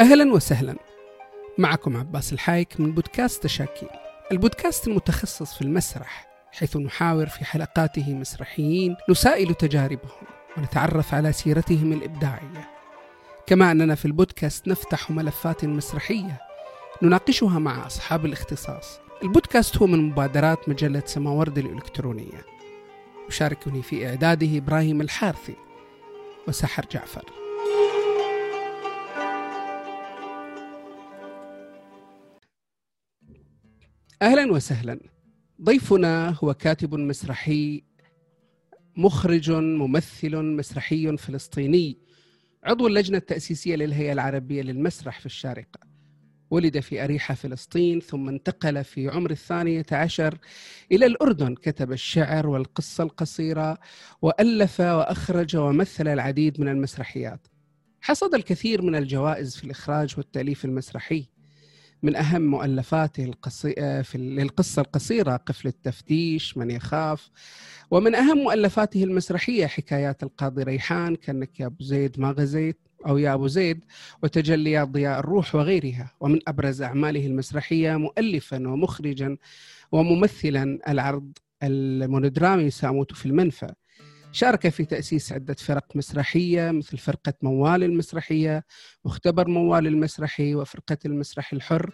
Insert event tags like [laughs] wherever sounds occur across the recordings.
أهلا وسهلا. معكم عباس الحايك من بودكاست تشاكيل البودكاست المتخصص في المسرح حيث نحاور في حلقاته مسرحيين نسائل تجاربهم ونتعرف على سيرتهم الإبداعية. كما أننا في البودكاست نفتح ملفات مسرحية نناقشها مع أصحاب الاختصاص. البودكاست هو من مبادرات مجلة سماورد الإلكترونية. يشاركني في إعداده إبراهيم الحارثي. وسحر جعفر. أهلا وسهلا. ضيفنا هو كاتب مسرحي مخرج ممثل مسرحي فلسطيني عضو اللجنة التأسيسية للهيئة العربية للمسرح في الشارقة. ولد في أريحة فلسطين ثم انتقل في عمر الثانية عشر إلى الأردن. كتب الشعر والقصة القصيرة وألف وأخرج ومثل العديد من المسرحيات. حصد الكثير من الجوائز في الإخراج والتأليف المسرحي. من أهم مؤلفاته القصي... في للقصة القصيرة قفل التفتيش من يخاف. ومن أهم مؤلفاته المسرحية حكايات القاضي ريحان كأنك يا أبو زيد ما غزيت أو يا أبو زيد وتجليات ضياء الروح وغيرها. ومن أبرز أعماله المسرحية مؤلفا ومخرجا وممثلا العرض المونودرامي ساموت في المنفى. شارك في تأسيس عدة فرق مسرحية مثل فرقة موال المسرحية مختبر موال المسرحي وفرقة المسرح الحر.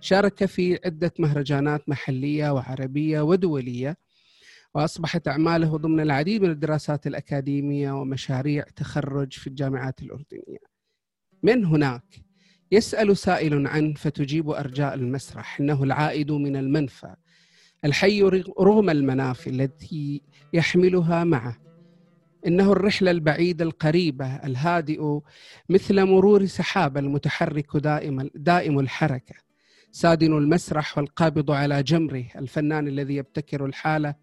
شارك في عدة مهرجانات محلية وعربية ودولية وأصبحت أعماله ضمن العديد من الدراسات الأكاديمية ومشاريع تخرج في الجامعات الأردنية. من هناك يسأل سائل عنه فتجيب أرجاء المسرح إنه العائد من المنفى الحي رغم المنافي التي يحملها معه. إنه الرحلة البعيدة القريبة الهادئ مثل مرور سحاب المتحرك دائما دائم الحركة. سادن المسرح والقابض على جمره الفنان الذي يبتكر الحالة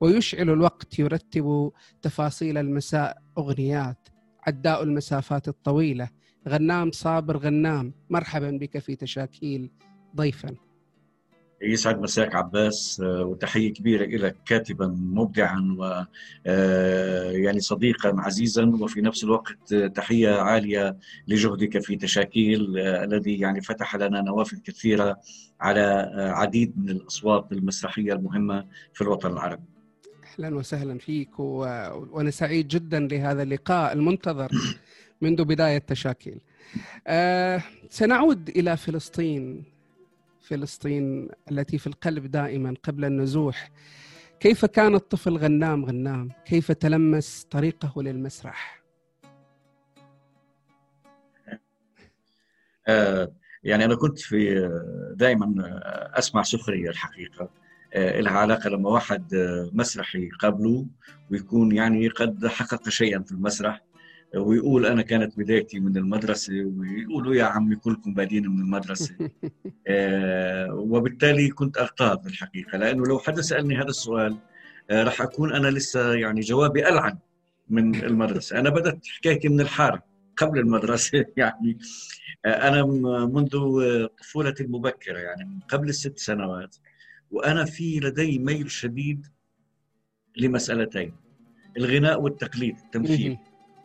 ويشعل الوقت يرتب تفاصيل المساء أغنيات عداء المسافات الطويلة. غنام صابر غنام مرحبا بك في تشاكيل ضيفا. يسعد مساك عباس وتحية كبيرة لك كاتبا مبدعا و يعني صديقا عزيزا وفي نفس الوقت تحية عالية لجهدك في تشاكيل الذي يعني فتح لنا نوافذ كثيرة على عديد من الأصوات المسرحية المهمة في الوطن العربي أهلا وسهلا فيك و... وأنا سعيد جدا لهذا اللقاء المنتظر منذ بداية تشاكيل. آه سنعود إلى فلسطين فلسطين التي في القلب دائما قبل النزوح. كيف كان الطفل غنام غنام؟ كيف تلمس طريقه للمسرح؟ آه يعني أنا كنت في دائما أسمع سخرية الحقيقة لها علاقة لما واحد مسرحي قابله ويكون يعني قد حقق شيئا في المسرح ويقول أنا كانت بدايتي من المدرسة ويقولوا يا عمي كلكم بادين من المدرسة. [laughs] وبالتالي كنت اغتاظ الحقيقة لأنه لو حدا سألني هذا السؤال راح أكون أنا لسه يعني جوابي ألعن من المدرسة. أنا بدأت حكايتي من الحارة قبل المدرسة. [laughs] يعني أنا منذ طفولتي المبكرة يعني قبل الست سنوات وأنا في لدي ميل شديد لمسألتين الغناء والتقليد التمثيل.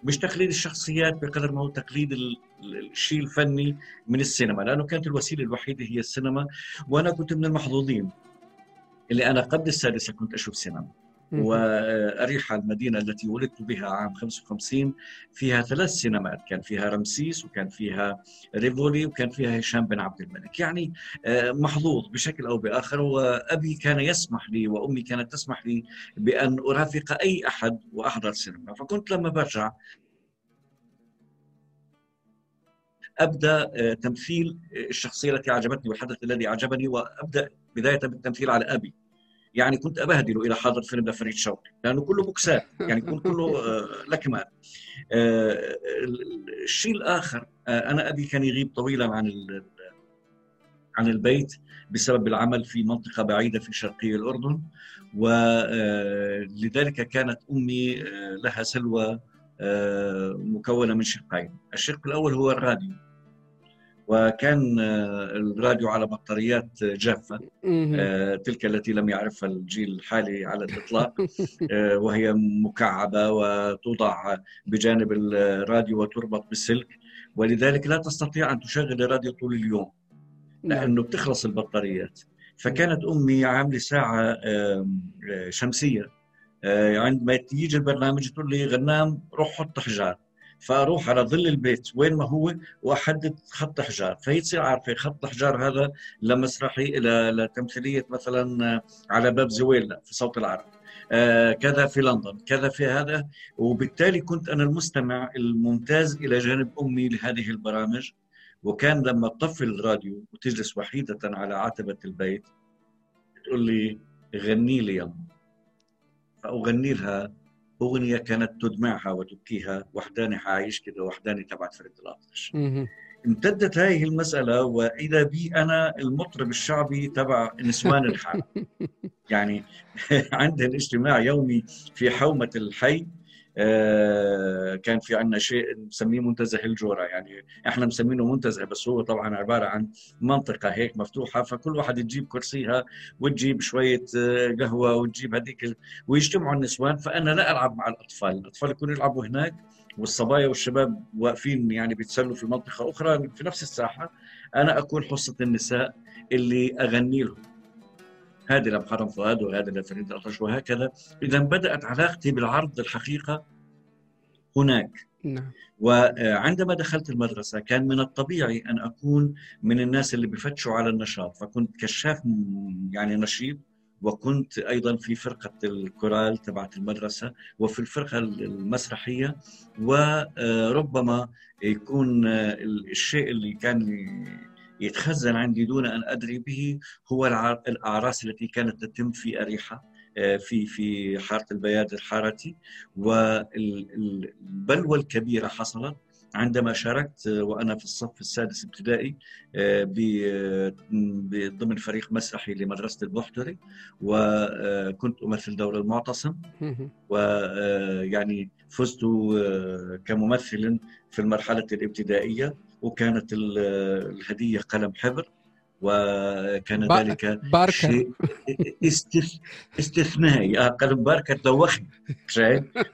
مش تقليد الشخصيات بقدر ما هو تقليد الشيء الفني من السينما لأنه كانت الوسيلة الوحيدة هي السينما وأنا كنت من المحظوظين. اللي أنا قبل السادسة كنت أشوف سينما. وأريحة المدينة التي ولدت بها عام 55 فيها ثلاث سينمات. كان فيها رمسيس وكان فيها ريفولي وكان فيها هشام بن عبد الملك. يعني محظوظ بشكل أو بآخر. وأبي كان يسمح لي وأمي كانت تسمح لي بأن أرافق أي أحد وأحضر سينما. فكنت لما برجع أبدأ تمثيل الشخصية التي أعجبتني والحدث الذي أعجبني وأبدأ بداية بالتمثيل على أبي. يعني كنت ابهدله إلى حاضر فيلم لفريد شوقي لأنه كله بوكسات يعني يكون كله لكمات. الشيء الآخر أنا أبي كان يغيب طويلا عن عن البيت بسبب العمل في منطقة بعيدة في شرقي الأردن ولذلك كانت أمي لها سلوى مكونة من شقين. الشق الأول هو الراديو. وكان الراديو على بطاريات جافة. تلك التي لم يعرفها الجيل الحالي على الإطلاق. [laughs] وهي مكعبة وتوضع بجانب الراديو وتربط بالسلك. ولذلك لا تستطيع أن تشغل الراديو طول اليوم نعم. لأنه بتخلص البطاريات. فكانت أمي عاملة ساعة شمسية. عندما يجي البرنامج تقول لي غنام روح حط حجار. فاروح على ظل البيت وين ما هو واحدد خط حجار. فهي تصير عارفة خط حجار هذا لمسرحي لتمثيلية مثلا على باب زويل في صوت العرب. آه كذا في لندن كذا في هذا. وبالتالي كنت أنا المستمع الممتاز إلى جانب أمي لهذه البرامج. وكان لما تطفي الراديو وتجلس وحيدة على عتبه البيت تقول لي غني لي يا فأغني لها أغنية كانت تدمعها وتبكيها وحداني حعيش كده وحداني تبعت فريد الأطرش. امتدت هذه المسألة وإذا بي أنا المطرب الشعبي تبع نسوان الحال. [laughs] يعني [laughs] عندنا اجتماع يومي في حومة الحي كان في عندنا شيء نسميه منتزه الجورة. يعني إحنا مسمينه منتزه بس هو طبعا عبارة عن منطقة هيك مفتوحة فكل واحد تجيب كرسيها وتجيب شوية آه، قهوة وتجيب هذيك ويجتمعوا النسوان. فأنا لا ألعب مع الأطفال، الأطفال يكونوا يلعبوا هناك والصبايا والشباب واقفين يعني بيتسلوا في منطقة أخرى في نفس الساحة. أنا أكون حصة النساء اللي أغني لهم. هذه لمحرم فؤاد وهذه لفريد الأطرش وهكذا. إذا بدأت علاقتي بالعرض الحقيقة هناك. نعم. وعندما دخلت المدرسة كان من الطبيعي أن أكون من الناس اللي بفتشوا على النشاط فكنت كشاف يعني نشيط وكنت أيضا في فرقة الكورال تبعت المدرسة وفي الفرقة المسرحية. وربما يكون الشيء اللي كان يتخزن عندي دون أن أدري به هو الأعراس التي كانت تتم في أريحة آه، في في حاره البيادر حارتي والبلوى الكبيرة حصلت عندما شاركت وأنا في الصف السادس ابتدائي آه، ضمن فريق مسرحي لمدرسة البحتري. وكنت أمثل دور المعتصم. ويعني فزت آه، كممثل في المرحلة الابتدائية. وكانت الهدية قلم حبر وكان ذلك. شيء استثنائي. آه قلم باركة دوخني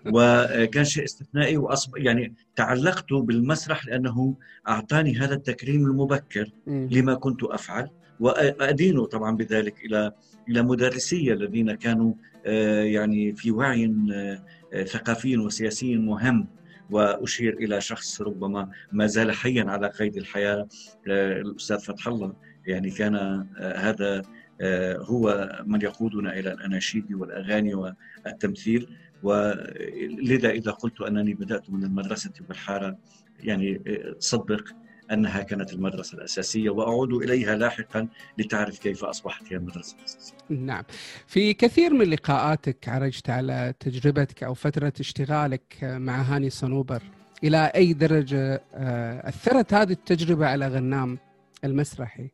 وكان شيء استثنائي وأصب يعني تعلقت بالمسرح لأنه أعطاني هذا التكريم المبكر لما كنت أفعل. وأدين طبعا بذلك إلى إلى مدرسي الذين كانوا آه، يعني في وعي آه، ثقافي وسياسي مهم. وأشير إلى شخص ربما ما زال حيا على قيد الحياة. آه، الأستاذ فتح الله يعني كان آه، هذا آه، هو من يقودنا إلى الأناشيد والأغاني والتمثيل. ولذا إذا قلت أنني بدأت من المدرسة بالحارة يعني صدق أنها كانت المدرسة الأساسية وأعود إليها لاحقا لتعرف كيف أصبحت هي المدرسة الأساسية. نعم. في كثير من لقاءاتك عرجت على تجربتك أو فترة اشتغالك مع هاني صنوبر إلى أي درجة آه، أثرت هذه التجربة على غنام المسرحي؟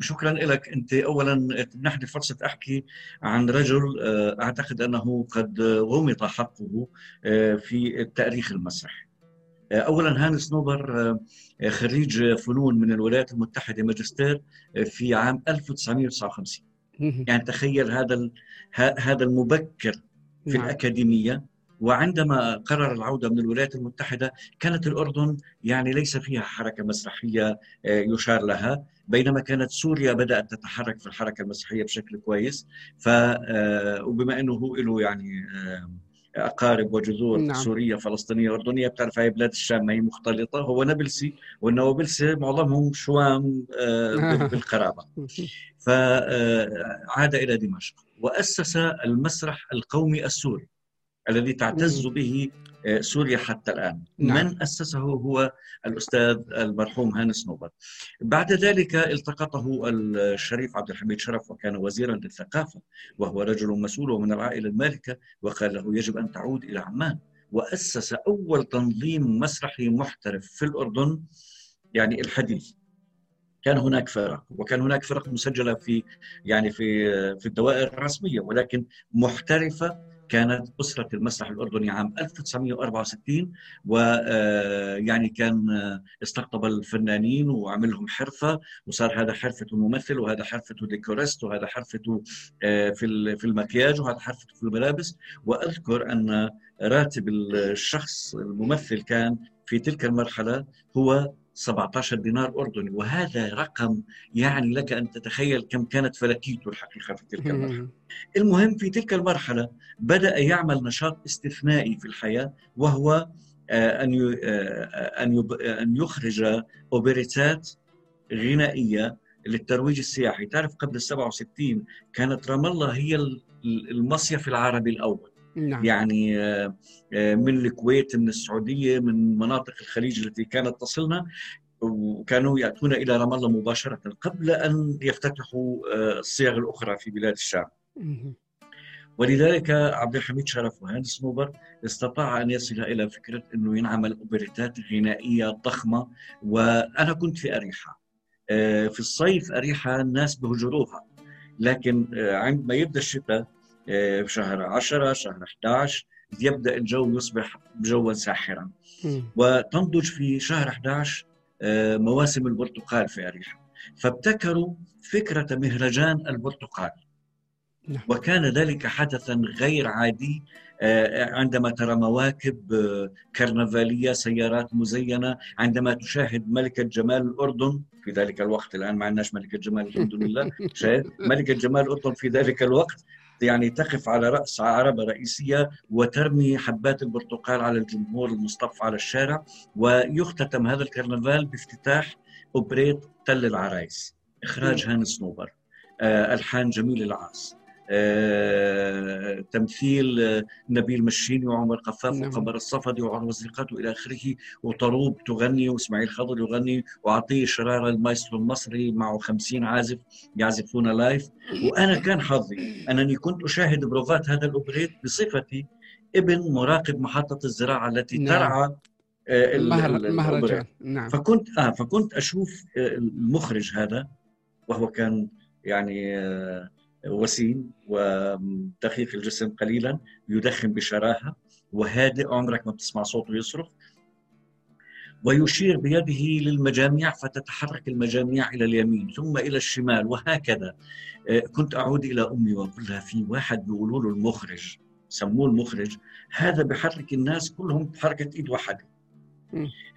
شكرا لك أنت اولا تمنحني فرصة أحكي عن رجل آه، أعتقد أنه قد غمط حقه آه، في التاريخ المسرحي اولا هانس نوبر آه، خريج فنون من الولايات المتحدة ماجستير آه، في عام 1959 يعني تخيل هذا هذا المبكر في نعم. الأكاديمية. وعندما قرر العودة من الولايات المتحدة كانت الأردن يعني ليس فيها حركة مسرحية آه، يشار لها. بينما كانت سوريا بدأت تتحرك في الحركة المسرحية بشكل كويس. ف وبما إنه هو له يعني أقارب وجذور نعم. سورية فلسطينية اردنيه بتعرف هاي بلاد الشام ما هي مختلطة. هو نابلسي والنوابلسي معظمهم شوام آه، [laughs] بالقرابة. فعاد إلى دمشق. وأسس المسرح القومي السوري الذي تعتز به آه، سوريا حتى الآن. نعم. من أسسه هو الأستاذ المرحوم هاني صنوبر بعد ذلك التقطه الشريف عبد الحميد شرف وكان وزيرا للثقافة وهو رجل مسؤول ومن العائلة المالكة وقال له يجب أن تعود إلى عمان. وأسس أول تنظيم مسرحي محترف في الأردن يعني الحديث. كان هناك فرق وكان هناك فرق مسجلة في يعني في في الدوائر الرسمية ولكن محترفة كانت أسرة المسرح الأردني عام 1964 ويعني كان استقطب الفنانين وعمل لهم حرفة وصار هذا حرفة الممثل وهذا حرفة ديكوريست وهذا حرفته في في المكياج وهذا حرفته في الملابس. وأذكر أن راتب الشخص الممثل كان في تلك المرحلة هو 17 دينار أردني. وهذا رقم يعني لك أن تتخيل كم كانت فلكيته الحقيقة في تلك المرحلة. المهم في تلك المرحلة بدأ يعمل نشاط استثنائي في الحياة وهو آه، أن آه، أن أن يخرج أوبريتات غنائية للترويج السياحي. تعرف قبل 67 كانت رام الله هي المصيف العربي الأول. نعم. يعني آه، آه، من الكويت من السعودية من مناطق الخليج التي كانت تصلنا وكانوا يأتون إلى رام الله مباشرة قبل أن يفتتحوا آه، الصيغ الأخرى في بلاد الشام. ولذلك عبد الحميد شرف وهانس نوبر استطاع أن يصل إلى فكرة إنه ينعمل أوبريتات غنائية ضخمة وأنا كنت في أريحة. في الصيف أريحة الناس بهجروها لكن عندما يبدأ الشتاء في شهر 10 شهر 11 يبدأ الجو يصبح جوا ساحرا وتنضج في شهر 11 آه، مواسم البرتقال في أريحا. فابتكروا فكرة مهرجان البرتقال. نعم. وكان ذلك حدثا غير عادي آه، عندما ترى مواكب آه، كرنفالية سيارات مزينة عندما تشاهد ملكه جمال الأردن في ذلك الوقت الآن ما عندناش ملكه جمال الحمد لله ملكه جمال الأردن في ذلك الوقت يعني تقف على رأس عربة رئيسية وترمي حبات البرتقال على الجمهور المصطف على الشارع ويختتم هذا الكرنفال بافتتاح أوبريت تل العرايس إخراج هاني صنوبر آه، ألحان جميل العاص. تمثيل آه، نبيل المشيني وعمر قفاف نعم. وقمر الصفدي وعمر وزيقات والى آخره وطروب تغني وإسماعيل خضر يغني وعطيه شراره المايسترو المصري معه 50 عازف يعزفون live وأنا كان حظي أنني كنت أشاهد بروفات هذا الأوبريت بصفتي ابن مراقب محطة الزراعة التي نعم. ترعى آه، المهرجان نعم فكنت آه فكنت أشوف المخرج هذا وهو كان يعني آه وسيم ودقيق الجسم قليلا يدخن بشراهة. وهادئ عمرك ما بتسمع صوته يصرخ ويشير بيده للمجاميع فتتحرك المجاميع إلى اليمين ثم إلى الشمال وهكذا. آه، كنت أعود إلى أمي وأقول لها في واحد بيقولوا له المخرج سموه المخرج هذا بحرك الناس كلهم بحركة إيد واحدة.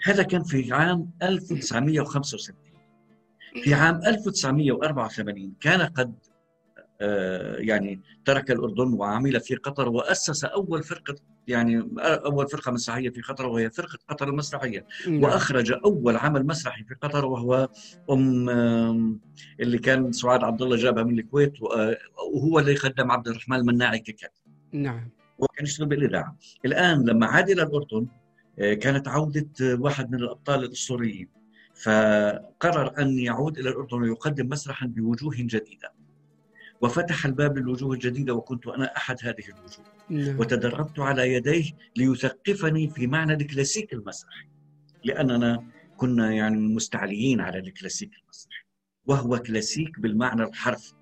هذا كان في عام 1965 في عام 1984 كان قد يعني ترك الأردن وعمل في قطر وأسس أول فرقة يعني أول فرقة مسرحية في قطر وهي فرقة قطر المسرحية. نعم. وأخرج أول عمل مسرحي في قطر وهو أم اللي كان سعاد عبد الله جابها من الكويت آه، وهو اللي قدم عبد الرحمن المناعي ككاتب. نعم. وكان يشتغل بالاذاعه الآن لما عاد إلى الأردن آه، كانت عودة واحد من الأبطال الأسطوريين. فقرر أن يعود إلى الأردن ويقدم مسرحا بوجوه جديدة. وفتح الباب للوجوه الجديدة وكنت أنا أحد هذه الوجوه. نعم. وتدربت على يديه ليثقفني في معنى الكلاسيك المسرحي. لأننا كنا يعني مستعليين على الكلاسيك المسرحي. وهو كلاسيك بالمعنى الحرفي.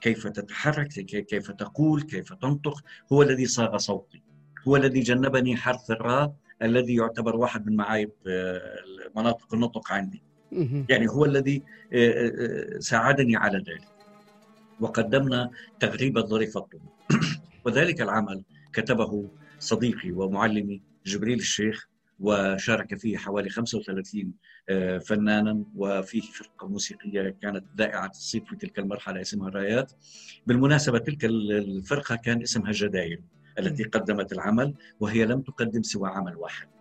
كيف تتحرك كيف تقول كيف تنطق هو الذي صاغ صوتي. هو الذي جنبني حرف الراء الذي يعتبر واحد من معايب آه، مناطق النطق عندي. يعني هو الذي آه، آه، ساعدني على ذلك. وقدمنا تغريب الظريف الطول [clears throat] وذلك العمل كتبه صديقي ومعلمي جبريل الشيخ وشارك فيه حوالي 35 آه، فنانا وفيه فرقة موسيقية كانت ذائعة الصيت في تلك المرحلة اسمها الرايات. بالمناسبة تلك الفرقة كان اسمها جدايل التي قدمت العمل وهي لم تقدم سوى عمل واحد.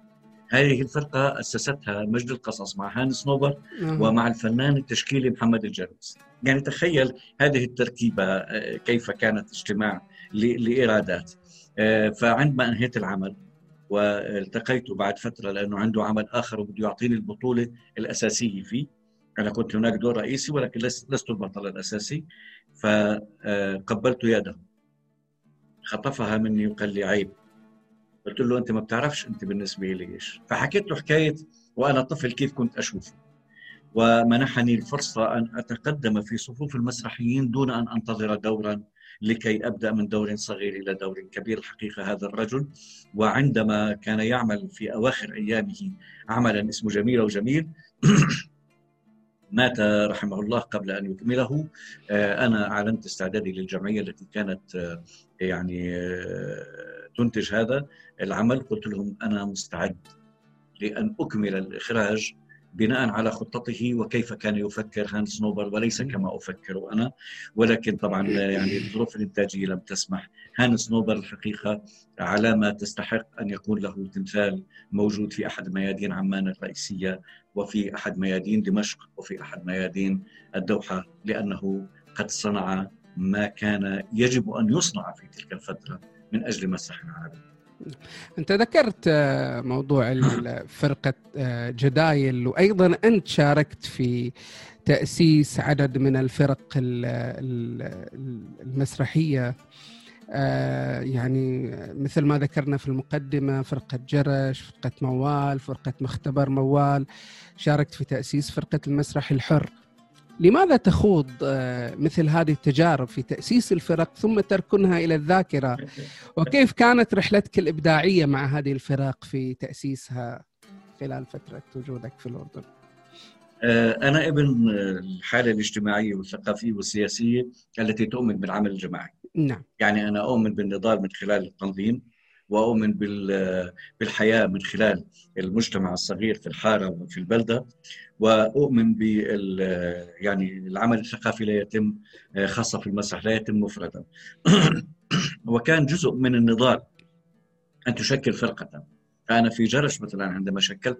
هذه الفرقة أسستها مجد القصص مع هانس نوبر ومع الفنان التشكيلي محمد الجرمس يعني تخيل هذه التركيبة آه، كيف كانت اجتماع لإرادات آه، فعندما أنهيت العمل والتقيته بعد فترة لأنه عنده عمل آخر وبده يعطيني البطولة الأساسية فيه أنا كنت هناك دور رئيسي ولكن لست البطل الأساسي فقبلت يده. خطفها مني وقال لي عيب. قلت له أنت ما بتعرفش أنت بالنسبة لي إيش؟ فحكيت له حكاية وأنا طفل كيف كنت أشوفه. ومنحني الفرصة أن أتقدم في صفوف المسرحيين دون أن أنتظر دورا لكي أبدأ من دور صغير إلى دور كبير الحقيقة هذا الرجل. وعندما كان يعمل في أواخر أيامه عملا اسمه جميل وجميل [clears throat] مات رحمه الله قبل أن يكمله. آه، أنا أعلنت استعدادي للجمعية التي كانت آه، يعني آه، تنتج هذا العمل. قلت لهم أنا مستعد لأن أكمل الإخراج بناء على خطته وكيف كان يفكر هانس نوبل وليس كما أفكر أنا. ولكن طبعا يعني الظروف الإنتاجية لم تسمح. هانس نوبل الحقيقة علامة تستحق أن يكون له تمثال موجود في أحد ميادين عمان الرئيسية وفي أحد ميادين دمشق وفي أحد ميادين الدوحة لأنه قد صنع ما كان يجب أن يصنع في تلك الفترة. من أجل المسرح العربي. أنت ذكرت آه، موضوع [coughs] فرقة آه، جدايل وأيضا أنت شاركت في تأسيس عدد من الفرق المسرحية آه، يعني مثل ما ذكرنا في المقدمة فرقة جرش، فرقة موال، فرقة مختبر موال، شاركت في تأسيس فرقة المسرح الحر. لماذا تخوض آه، مثل هذه التجارب في تأسيس الفرق ثم تركنها إلى الذاكرة؟ وكيف كانت رحلتك الإبداعية مع هذه الفرق في تأسيسها خلال فترة وجودك في الأردن؟ آه، أنا ابن الحالة الاجتماعية والثقافية والسياسية التي تؤمن بالعمل الجماعي. نعم. يعني أنا أؤمن بالنضال من خلال التنظيم وأؤمن بالحياة من خلال المجتمع الصغير في الحارة وفي البلدة. وأؤمن بال يعني العمل الثقافي لا يتم خاصة في المسرح لا يتم مفردا. [coughs] وكان جزء من النضال أن تشكل فرقة. أنا في جرش مثلا عندما شكلت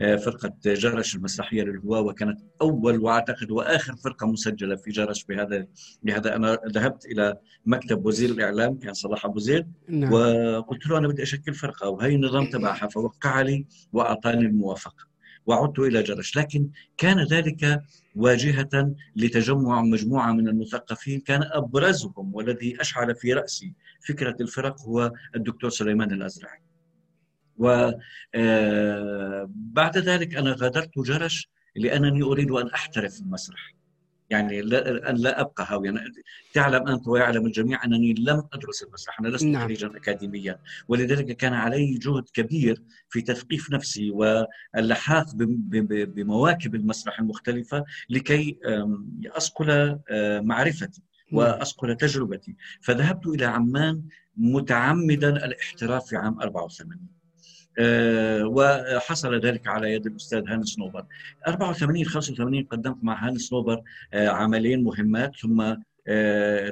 آه، فرقة جرش المسرحية للهواة وكانت أول وأعتقد وآخر فرقة مسجلة في جرش بهذا بهذا. أنا ذهبت إلى مكتب وزير الإعلام كان صلاح أبو زيد نعم. وقلت له أنا بدي أشكل فرقة وهي النظام تبعها فوقع لي وأعطاني الموافقة. وعدت إلى جرش. لكن كان ذلك واجهة لتجمع مجموعة من المثقفين. كان أبرزهم والذي أشعل في رأسي فكرة الفرق هو الدكتور سليمان الأزرعي. وبعد آه، ذلك أنا غادرت جرش لأنني أريد أن أحترف المسرح. يعني لا أن لا أبقى هاويا تعلم أنت ويعلم الجميع أنني لم أدرس المسرح أنا لست نعم. خريجا أكاديميا ولذلك كان علي جهد كبير في تثقيف نفسي واللحاق بمواكب المسرح المختلفة لكي أصقل آه، معرفتي نعم. وأصقل تجربتي فذهبت إلى عمان متعمدا الاحتراف في عام 84 آه، وحصل ذلك على يد الأستاذ هاني صنوبر 84 85 قدمت مع هاني صنوبر آه، عملين مهمات ثم آه،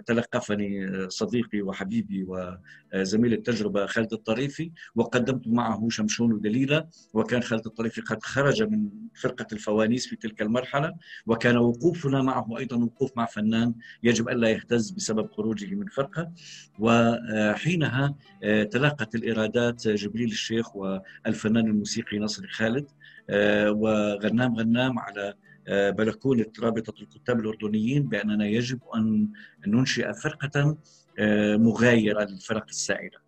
تلقفني صديقي وحبيبي وزميل التجربة خالد الطريفي وقدمت معه شمشون ودليلة وكان خالد الطريفي قد خرج من فرقة الفوانيس في تلك المرحلة وكان وقوفنا معه أيضا وقوف مع فنان يجب ألا يهتز بسبب خروجه من فرقة. وحينها آه، تلاقت الإرادات جبريل الشيخ والفنان الموسيقي نصر خالد آه، وغنام غنام على آه، بلكونه رابطة الكتاب الأردنيين بأننا يجب أن ننشئ فرقة آه، مغايرة للفرق السائره.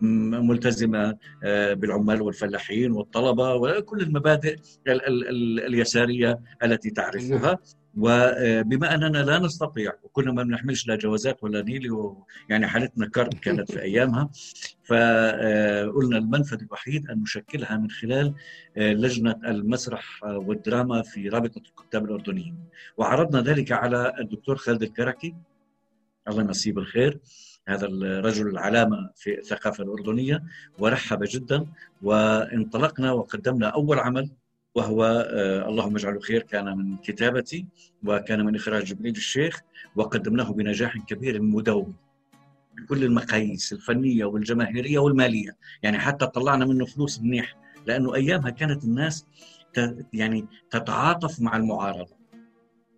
ملتزمة آه، بالعمال والفلاحين والطلبة وكل المبادئ اليسارية التي تعرفها نعم. وبما أننا لا نستطيع وكنا ما بنحملش لا جوازات ولا نيلي يعني حالتنا كرب كانت في أيامها فقلنا المنفذ الوحيد أن نشكلها من خلال آه، لجنة المسرح والدراما في رابطة الكتاب الاردنيين وعرضنا ذلك على الدكتور خالد الكركي. الله يمسيه بالخير. هذا الرجل العلامة في الثقافة الأردنية. ورحب جدا. وانطلقنا وقدمنا أول عمل وهو آه، اللهم اجعله خير كان من كتابتي وكان من إخراج جبريل الشيخ وقدمناه بنجاح كبير مدوم بكل المقاييس الفنية والجماهيرية والمالية. يعني حتى طلعنا منه فلوس منيح لأنه أيامها كانت الناس يعني تتعاطف مع المعارضة.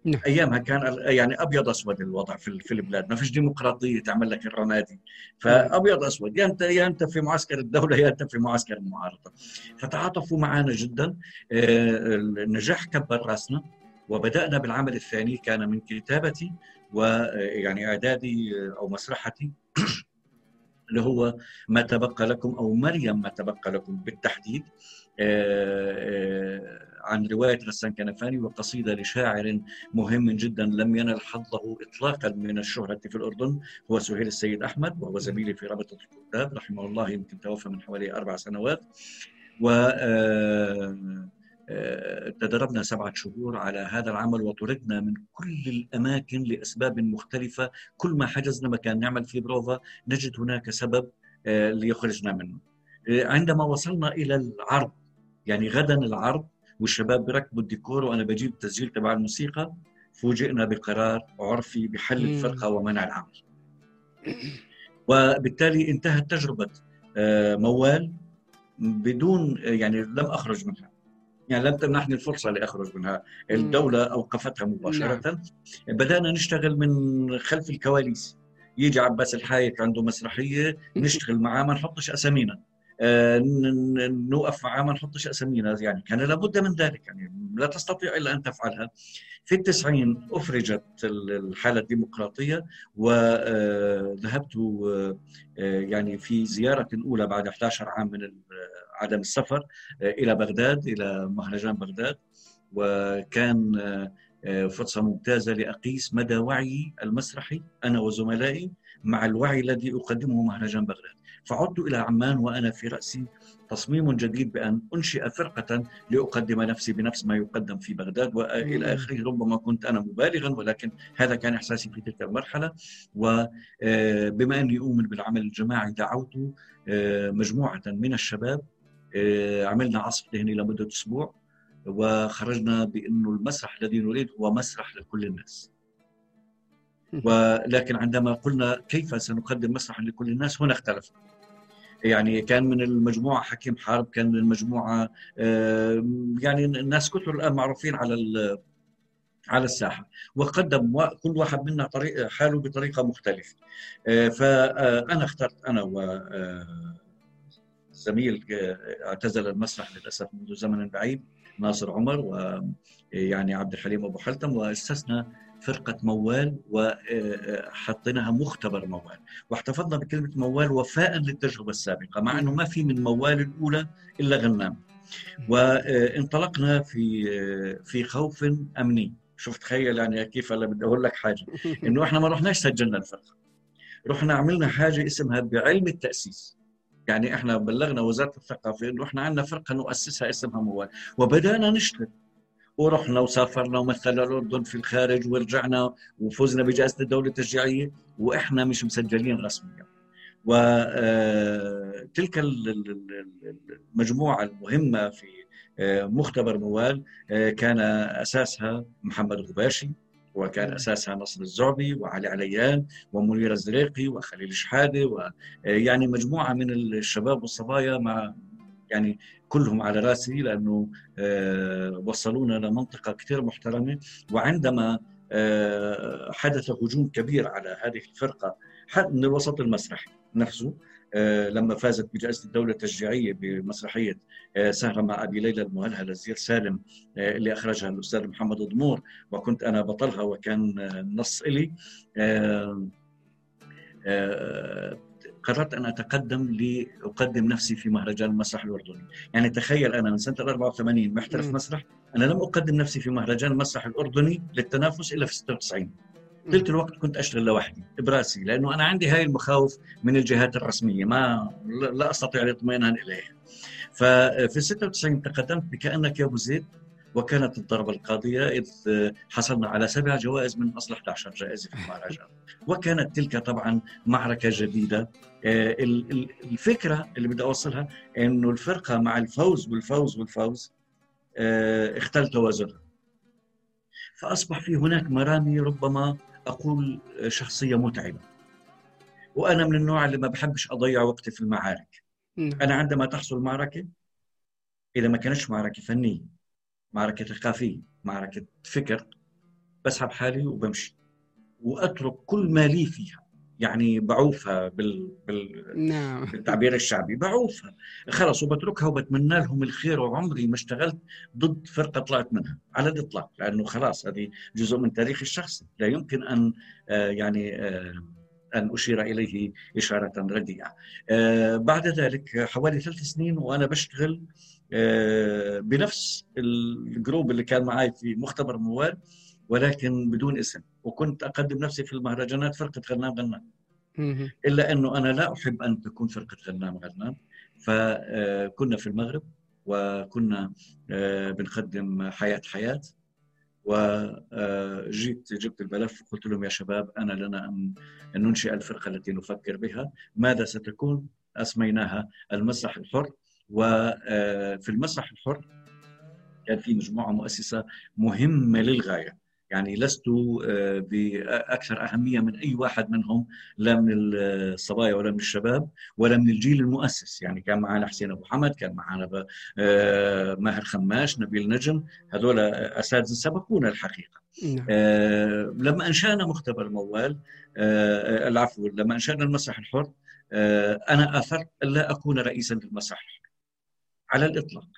نعم. أيامها كان يعني أبيض أسود الوضع في في البلاد. ما فيش ديمقراطية تعمل لك الرمادي. فأبيض أسود يا انت يا أنت في معسكر الدولة يا أنت في معسكر المعارضة. فتعاطفوا معنا جدا. آه، النجاح كبر رأسنا وبدأنا بالعمل الثاني كان من كتابتي ويعني إعدادي أو مسرحتي [clears throat] اللي هو ما تبقى لكم أو مريم ما تبقى لكم بالتحديد. آه، آه، عن رواية غسان كنفاني وقصيدة لشاعر مهم جدا لم ينل حظه اطلاقا من الشهرة في الأردن هو سهيل السيد أحمد وهو زميلي في رابطة الكتاب رحمه الله يمكن توفى من حوالي أربع سنوات. و تدربنا سبعة شهور على هذا العمل وطردنا من كل الأماكن لأسباب مختلفة. كل ما حجزنا مكان نعمل فيه بروفا نجد هناك سبب ليخرجنا منه. عندما وصلنا إلى العرض يعني غدا العرض والشباب بيركبوا الديكور وأنا بجيب التسجيل تبع الموسيقى فوجئنا بقرار عرفي بحل الفرقة ومنع العمل. وبالتالي انتهت تجربة موال بدون يعني لم أخرج منها. يعني لم تمنحني الفرصة لأخرج منها. الدولة أوقفتها مباشرة. نعم. بدأنا نشتغل من خلف الكواليس. يجي عباس الحايك عنده مسرحية [laughs] نشتغل معاه ما نحطش أسامينا. آه نوقف معاه ما نحطش أسامينا. يعني كان لابد من ذلك. يعني لا تستطيع إلا أن تفعلها. في التسعين أفرجت الحالة الديمقراطية وذهبت آه، آه، يعني في زيارة أولى بعد 11 عام من عدم السفر آه، إلى بغداد إلى مهرجان بغداد. وكان آه، فرصة ممتازة لأقيس مدى وعي المسرحي أنا وزملائي مع الوعي الذي أقدمه مهرجان بغداد. فعدت إلى عمان وأنا في رأسي. تصميم جديد بأن أنشئ فرقة لأقدم نفسي بنفس ما يقدم في بغداد وإلى آخره. ربما كنت أنا مبالغا ولكن هذا كان إحساسي في تلك المرحلة. وبما أني أؤمن بالعمل الجماعي دعوت مجموعة من الشباب آه، عملنا عصف ذهني لمدة أسبوع وخرجنا بانه المسرح الذي نريد هو مسرح لكل الناس. ولكن عندما قلنا كيف سنقدم مسرحا لكل الناس هنا اختلفنا. يعني كان من المجموعة حكيم حرب كان من المجموعة آه، يعني الناس كثر الآن معروفين على على الساحة. وقدم كل واحد منا طريق حاله بطريقة مختلفة. آه، فانا اخترت أنا و زميل آه، اعتزل المسرح للأسف منذ زمن بعيد ناصر عمر ويعني عبد الحليم أبو حلتم واسسنا فرقة موال وحطيناها مختبر موال. واحتفظنا بكلمة موال وفاء للتجربة السابقة مع أنه ما في من موال الأولى إلا غنام. وانطلقنا في آه، في خوف أمني. شوف تخيل يعني كيف هلا بدي أقول لك حاجة. [laughs] إنه إحنا ما رحناش سجلنا الفرقة. رحنا عملنا حاجة اسمها بعلم التأسيس. يعني إحنا بلغنا وزارة الثقافة إنه إحنا عندنا فرقة نؤسسها اسمها موال. وبدأنا نشتغل. ورحنا وسافرنا ومثلنا الأردن في الخارج ورجعنا وفزنا بجائزة الدولة التشجيعية وإحنا مش مسجلين رسميا. وتلك آه، المجموعة المهمة في آه، مختبر موال آه، كان أساسها محمد غباشي وكان أساسها نصر الزعبي وعلي عليان ومنير الزريقي وخليل شحاده ويعني مجموعة من الشباب والصبايا مع يعني كلهم على رأسي لأنه آه، وصلونا لمنطقه كثير محترمة. وعندما آه، حدث هجوم كبير على هذه الفرقة من الوسط المسرحي نفسه آه، لما فازت بجائزة الدولة التشجيعية بمسرحية سهرة مع أبي ليلى المؤهله لزير سالم اللي أخرجها الأستاذ محمد ضمور وكنت أنا بطلها وكان النص إلي. قررت أن أتقدم لاقدم نفسي في مهرجان المسرح الأردني، يعني تخيل أنا من سنة 84 محترف مسرح، أنا لم أقدم نفسي في مهرجان المسرح الأردني للتنافس إلا في 96 طيله الوقت كنت اشتغل لوحدي براسي لأنه أنا عندي هاي المخاوف من الجهات الرسمية ما لا أستطيع الاطمئنان إليها. ففي 96 تقدمت بكأنك يا أبو زيد وكانت الضربة القاضية إذ حصلنا على سبع جوائز من أصل 11 جائزة في المهرجان وكانت تلك طبعا معركة جديدة. آه، الفكرة اللي بدي أوصلها أنه الفرقة مع الفوز والفوز والفوز آه، اختل توازنها. فأصبح في هناك مرامي ربما أقول شخصية متعبة. وأنا من النوع اللي ما بحبش أضيع وقتي في المعارك. أنا عندما تحصل معركة إذا ما كانتش معركة فنية معركة ثقافيه معركة فكر بسحب حالي وبمشي. وأترك كل ما لي فيها. يعني بعوفها بال... بال... نعم. بالتعبير الشعبي. بعوفها. خلص وبتركها وبتمنى لهم الخير. وعمري ما اشتغلت ضد فرقة طلعت منها. على الإطلاق. لأنه خلاص هذه جزء من تاريخي الشخصي. لا يمكن أن آه يعني آه أن أشير إليه إشارة رديئة. آه، بعد ذلك حوالي ثلاث سنين وأنا بشتغل بنفس الجروب اللي كان معي في مختبر موال ولكن بدون اسم. وكنت أقدم نفسي في المهرجانات فرقة غنام غنام. إلا أنه أنا لا أحب أن تكون فرقة غنام غنام. فكنا في المغرب وكنا بنقدم حياة حياة. وجيت جبت الملف وقلت لهم يا شباب أنا لنا أن ننشئ الفرقة التي نفكر بها. ماذا ستكون؟ أسميناها المسرح الحر. وفي المسرح الحر كان في مجموعة مؤسسة مهمة للغاية. يعني لست آه، بأكثر أهمية من أي واحد منهم لا من الصبايا ولا من الشباب ولا من الجيل المؤسس. يعني كان معنا حسين أبو حمد كان معنا آه، ماهر خماش نبيل نجم. هذول أساتذة سبقونا الحقيقة. نعم. آه، لما أنشأنا مختبر موال العفو لما أنشأنا المسرح الحر أنا أثرت الا أكون رئيسا للمسرح الحر على الإطلاق.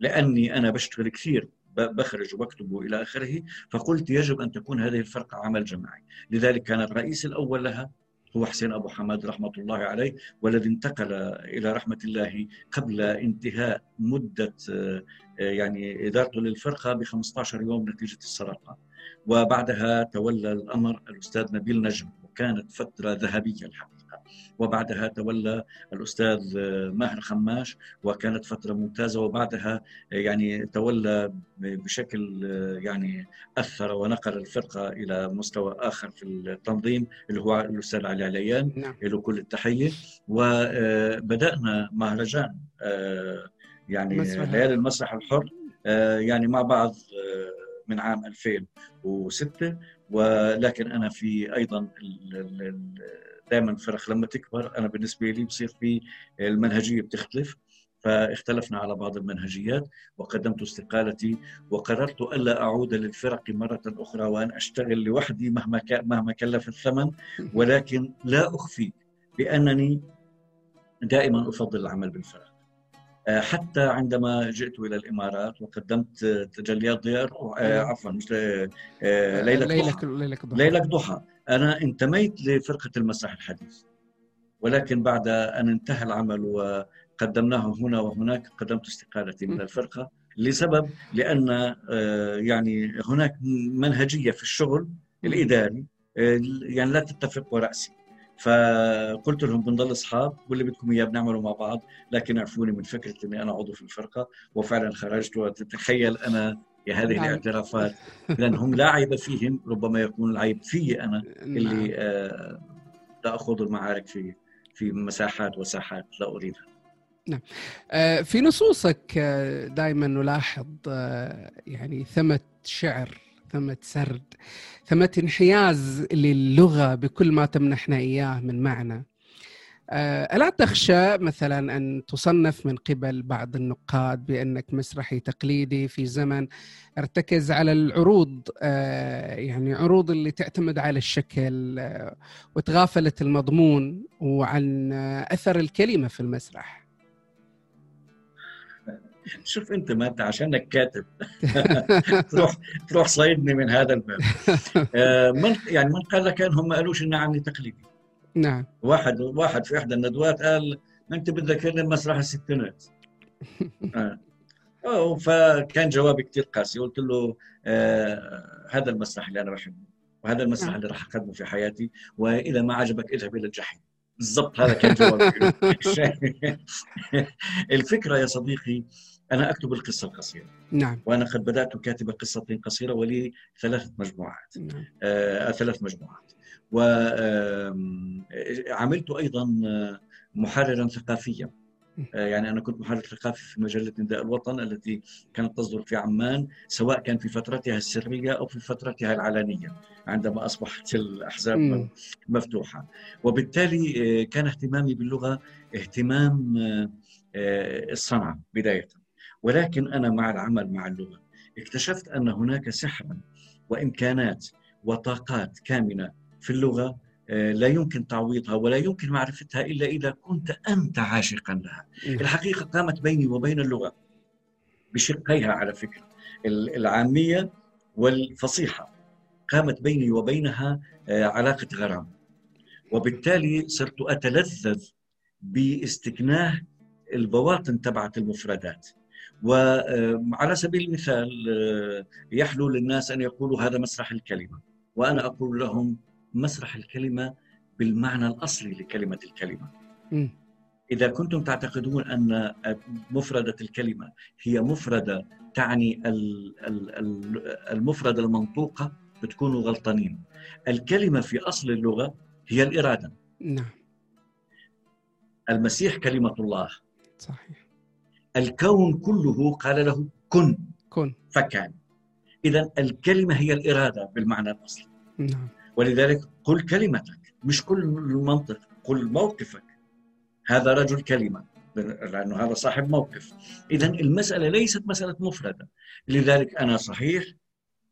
لأني أنا بشتغل كثير بخرج وبكتب إلى آخره فقلت يجب أن تكون هذه الفرقة عمل جماعي. لذلك كان الرئيس الأول لها هو حسين أبو حماد رحمة الله عليه والذي انتقل إلى رحمة الله قبل انتهاء مدة آه، يعني إدارته للفرقة ب 15 يوم نتيجة السرقة. وبعدها تولى الأمر الأستاذ نبيل نجم وكانت فترة ذهبية الحقيقة. وبعدها تولى الأستاذ ماهر خماش وكانت فترة ممتازة وبعدها يعني تولى بشكل يعني أثر ونقل الفرقة إلى مستوى آخر في التنظيم اللي هو الأستاذ علي عليان نعم. له كل التحية. وبدأنا مهرجان يعني ليالي المسرح الحر يعني مع بعض من عام 2006 ولكن أنا في أيضا دائما الفرق لما تكبر أنا بالنسبة لي بصير في المنهجية بتختلف فاختلفنا على بعض المنهجيات وقدمت استقالتي وقررت الا أعود للفرق مرة أخرى وأن أشتغل لوحدي مهما مهما كلف الثمن ولكن لا أخفي بأنني دائما أفضل العمل بالفرق. حتى عندما جئت إلى الإمارات وقدمت تجليات ضياء آه، عفوا مش آه، ليلة ضحى ليلة ضحى أنا انتميت لفرقة المسرح الحديث. ولكن بعد أن انتهى العمل وقدمناه هنا وهناك قدمت استقالتي من الفرقة لسبب لأن آه، يعني هناك منهجية في الشغل الإداري آه، يعني لا تتفق ورأسي. فقلت لهم بنضل أصحاب واللي بدكم إياه بنعمله مع بعض لكن اعفوني من فكرة إني أنا عضو في الفرقة وفعلا خرجت وتتخيل أنا هذه نعم. الاعترافات لأنهم لا عيب فيهم ربما يكون العيب في اللي نعم. آه لا أخوض المعارك في في مساحات وساحات لا أريدها نعم آه، في نصوصك آه، دائما نلاحظ آه، يعني ثمة شعر ثمة سرد ثمة انحياز للغة بكل ما تمنحنا إياه من معنى. آه، ألا تخشى مثلا أن تصنف من قبل بعض النقاد بأنك مسرحي تقليدي في زمن ارتكز على العروض آه، يعني عروض اللي تعتمد على الشكل آه، وتغافلت المضمون وعن أثر الكلمة في المسرح. شوف انت ما انت عشانك كاتب. [laughs] تروح تروح صيدني من هذا الباب. من يعني من قال لك أنهم ما قالوش إني عني تقليدي. نعم. واحد واحد في إحدى الندوات قال أنت بتذكرني مسرح الستينات. [laughs] آه. فكان جوابي كثير قاسي. قلت له آه هذا المسرح اللي أنا بحبه وهذا المسرح نعم. اللي راح أقدمه في حياتي وإذا ما عجبك إذهب إلى الجحيم. بالضبط هذا كان جوابي. [laughs] الفكرة يا صديقي أنا أكتب القصة القصيرة. نعم. وأنا قد بدأت كاتبه قصة قصيرة ولي ثلاث مجموعات. نعم. آه ثلاث مجموعات. وعملت أيضا محررا ثقافيا. آه، يعني أنا كنت محرر ثقافي في مجلة نداء الوطن التي كانت تصدر في عمان سواء كان في فترتها السرية أو في فترتها العلنية عندما أصبحت الأحزاب م. مفتوحة. وبالتالي آه، كان اهتمامي باللغة اهتمام آه، الصنعة بداية. ولكن أنا مع العمل مع اللغة اكتشفت أن هناك سحرا وإمكانات وطاقات كامنة في اللغة آه، لا يمكن تعويضها ولا يمكن معرفتها إلا إذا كنت أنت عاشقا لها. الحقيقة قامت بيني وبين اللغة بشقيها على فكرة العامية والفصيحة قامت بيني وبينها آه، علاقة غرام. وبالتالي صرت أتلذذ باستكناه البواطن تبعت المفردات وعلى سبيل المثال يحلو للناس أن يقولوا هذا مسرح الكلمة وأنا أقول لهم مسرح الكلمة بالمعنى الأصلي لكلمة الكلمة. م. إذا كنتم تعتقدون أن مفردة الكلمة هي مفردة تعني المفردة المنطوقة بتكونوا غلطانين. الكلمة في أصل اللغة هي الإرادة. نعم. المسيح كلمة الله. صحيح. الكون كله قال له كن. كن. فكان. إذا الكلمة هي الإرادة بالمعنى الأصلي. نعم. ولذلك قل كلمتك. مش كل المنطق قل موقفك. هذا رجل كلمة. لأنه هذا صاحب موقف. إذا المسألة ليست مسألة مفردة. لذلك أنا صحيح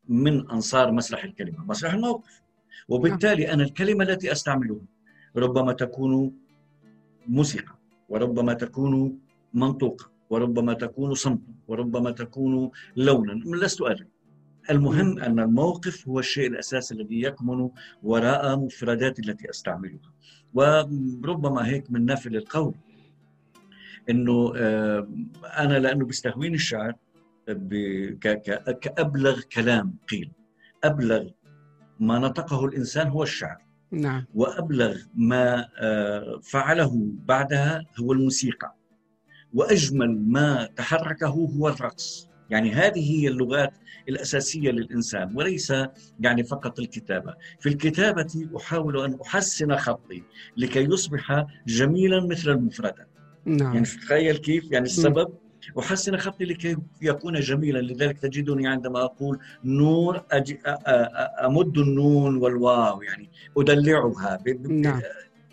من أنصار مسرح الكلمة. مسرح الموقف. وبالتالي أنا الكلمة التي أستعملها. ربما تكون موسيقى. وربما تكون منطوقة. وربما تكون صمتا وربما تكون لونا. لست ادري المهم أن الموقف هو الشيء الاساسي الذي يكمن وراء مفردات التي أستعملها. وربما هيك من نافل القول إنه آه، أنا لأنه بيستهويني الشعر كأبلغ كلام قيل. أبلغ ما نطقه الإنسان هو الشعر نعم. وأبلغ ما آه، فعله بعدها هو الموسيقى. وأجمل ما تحركه هو الرقص. يعني هذه هي اللغات الأساسية للإنسان وليس يعني فقط الكتابة، في الكتابة أحاول أن أحسن خطي لكي يصبح جميلا مثل المفردات. نعم. يعني تخيل كيف يعني السبب؟ أحسن خطي لكي يكون جميلا. لذلك تجدني عندما أقول نور أج... أمد النون والواو يعني أدلعها ب... نعم.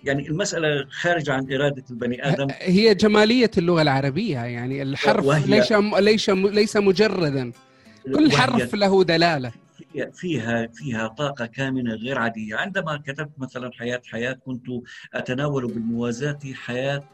يعني المسألة خارجة عن إرادة البني آدم هي جمالية اللغة العربية يعني الحرف. ليس ليس ليس مجردا كل حرف له دلالة فيها فيها طاقة كامنة غير عادية، عندما كتبت مثلا حياة حياة كنت أتناول بالموازاة حياة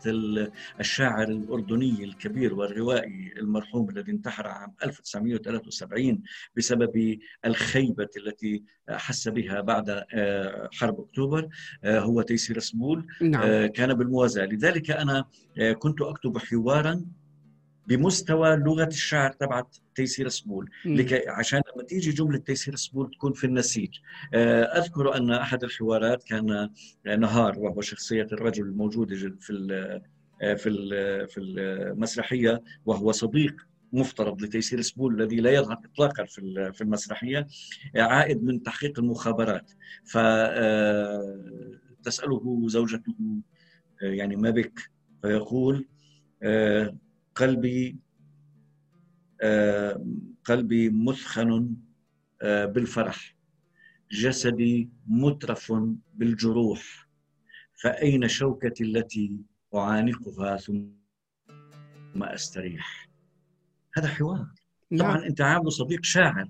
الشاعر الأردني الكبير والروائي المرحوم الذي انتحر عام 1973 بسبب الخيبة التي حس بها بعد آه، حرب أكتوبر آه، هو تيسير سمول نعم. آه، كان بالموازاة، لذلك أنا كنت أكتب حوارا بمستوى لغة الشعر تبعت تيسير سمول لكي عشان لما تيجي جملة تيسير سمول تكون في النسيج. آه، أذكر أن أحد الحوارات كان نهار وهو شخصية الرجل الموجوده في آه، في في المسرحية وهو صديق مفترض لتيسير سبول الذي لا يظهر اطلاقا في في المسرحية عائد من تحقيق المخابرات. فتساله آه، زوجته يعني ما بك؟ فيقول قلبي آه، قلبي مثخن آه، بالفرح. جسدي مترف بالجروح. فأين شوكتي التي أعانقها ثم أستريح؟ هذا حوار. نعم. طبعا أنت عامل صديق شاعر.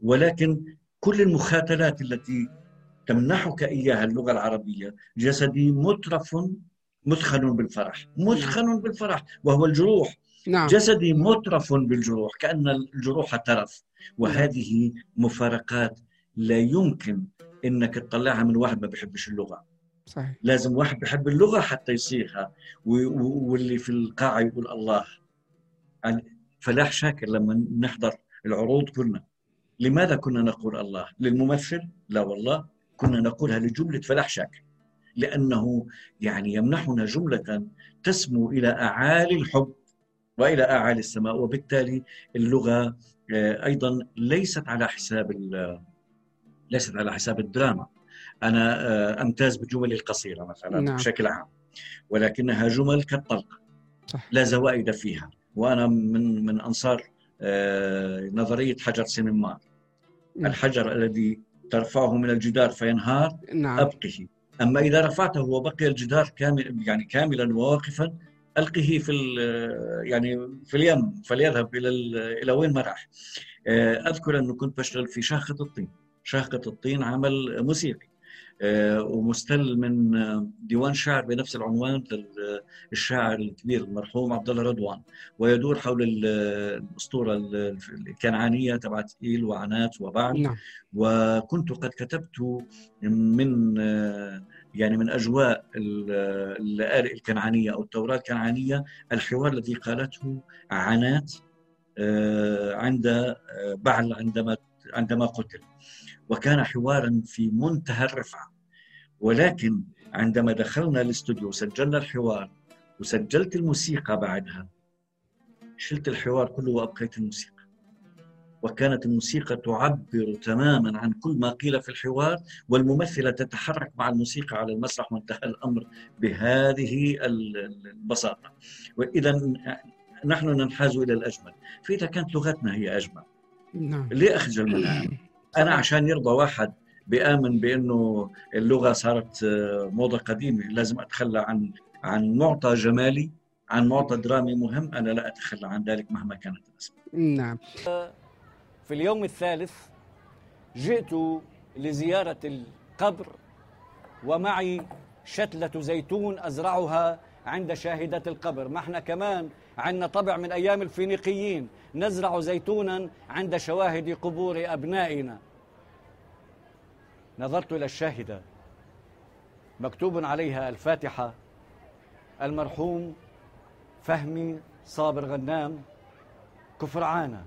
ولكن كل المخاتلات التي تمنحك إياها اللغة العربية جسدي مترف مثخن بالفرح مثخن نعم. بالفرح وهو الجروح. نعم. جسدي مترف بالجروح كأن الجروح ترف. وهذه مفارقات لا يمكن إنك تطلعها من واحد ما بيحبش اللغة. صحيح. لازم واحد بيحب اللغة حتى يصيغها. واللي في القاعة يقول الله. يعني فلاح شاكر لما نحضر العروض كنا. لماذا كنا نقول الله؟ للممثل؟ لا والله. كنا نقولها لجملة فلاح شاكر لأنه يعني يمنحنا جملة تسمو إلى أعالي الحب وإلى أعالي السماء وبالتالي اللغة آه، أيضا ليست على حساب ليست على حساب الدراما أنا آه، أمتاز بالجمل القصيرة مثلا نعم. بشكل عام ولكنها جمل كالطلقة صح. لا زوائد فيها وأنا من من أنصار آه، نظرية حجر سينمار نعم. الحجر الذي ترفعه من الجدار فينهار نعم. أبقه أما إذا رفعته وبقي الجدار كامل يعني كاملا وواقفا ألقه في يعني في اليم فليذهب إلى إلى وين ما راح. آه، أذكر أنه كنت بشتغل في شاخة الطين. شاخة الطين عمل موسيقي آه، ومستل من ديوان شعر بنفس العنوان للشاعر الكبير المرحوم عبد الله رضوان. ويدور حول الأسطورة الكنعانية تبعت إيل وعنات وبعد. نعم. وكنت قد كتبت من يعني من أجواء اللآلئ الكنعانية أو التوراه الكنعانية الحوار الذي قالته عنات آه، عند آه، بعل عندما عندما قتل. وكان حوارا في منتهى الرفعة. ولكن عندما دخلنا الاستوديو وسجلنا الحوار وسجلت الموسيقى بعدها شلت الحوار كله وأبقيت الموسيقى. وكانت الموسيقى تعبر تماما عن كل ما قيل في الحوار والممثلة تتحرك مع الموسيقى على المسرح وانتهى الأمر بهذه البساطة. وإذا نحن ننحاز إلى الأجمل. فإذا كانت لغتنا هي أجمل. نعم. ليه أخجل منها أنا عشان يرضى واحد بآمن بأنه اللغة صارت موضة قديمة لازم أتخلى عن عن معطى جمالي عن معطى درامي مهم أنا لا أتخلى عن ذلك مهما كانت الأسباب. نعم. في اليوم الثالث جئت لزيارة القبر ومعي شتلة زيتون أزرعها عند شاهدة القبر. ما إحنا كمان عندنا طبع من أيام الفينيقيين نزرع زيتونا عند شواهد قبور أبنائنا. نظرت إلى الشاهدة مكتوب عليها الفاتحة المرحوم فهمي صابر غنام كفرعانه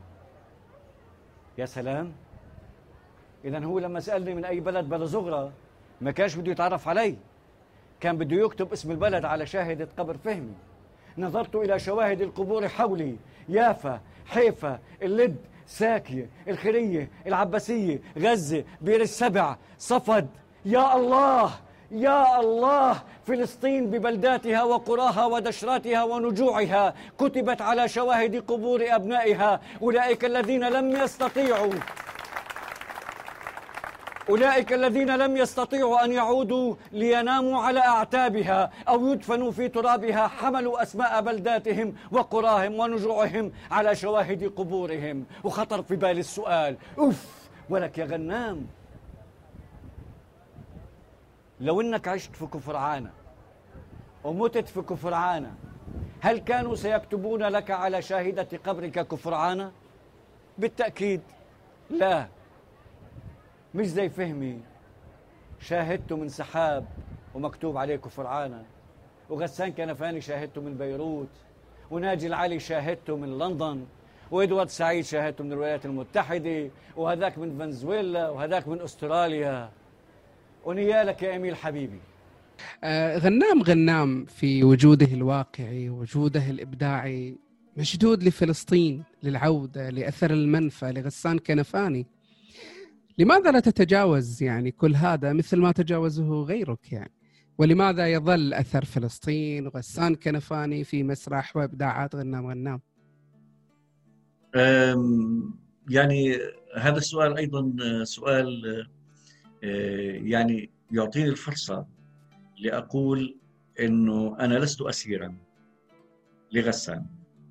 يا سلام. اذا هو لما سألني من أي بلد بلا زغره ما كانش بده يتعرف علي. كان بده يكتب اسم البلد على شاهدة قبر فهمي. نظرت إلى شواهد القبور حولي. يافا حيفا اللد ساكية الخرية العباسية غزة بير السبع صفد. يا الله! يا الله فلسطين ببلداتها وقراها ودشراتها ونجوعها كتبت على شواهد قبور أبنائها أولئك الذين لم يستطيعوا أولئك الذين لم يستطيعوا أن يعودوا ليناموا على أعتابها أو يدفنوا في ترابها حملوا أسماء بلداتهم وقراهم ونجوعهم على شواهد قبورهم. وخطر في بالي السؤال أف ولك يا غنام. لو إنك عشت في كفرعانة ومتت في كفرعانة هل كانوا سيكتبون لك على شاهدة قبرك كفرعانة؟ بالتأكيد لا. مش زي فهمي. شاهدته من سحاب ومكتوب عليه كفرعانة وغسان كنفاني شاهدته من بيروت. وناجي العلي شاهدته من لندن. وإدوارد سعيد شاهدته من الولايات المتحدة. وهذاك من فنزويلا. وهذاك من أستراليا. ونيالك يا أميل حبيبي. آه غنام غنام في وجوده الواقعي وجوده الإبداعي مشدود لفلسطين للعودة لأثر المنفى لغسان كنفاني. لماذا لا تتجاوز يعني كل هذا مثل ما تجاوزه غيرك يعني؟ ولماذا يظل أثر فلسطين وغسان كنفاني في مسرح وإبداعات غنام غنام؟ يعني هذا السؤال أيضا سؤال آه، يعني يعطيني الفرصة لأقول أنه أنا لست أسيرا لغسان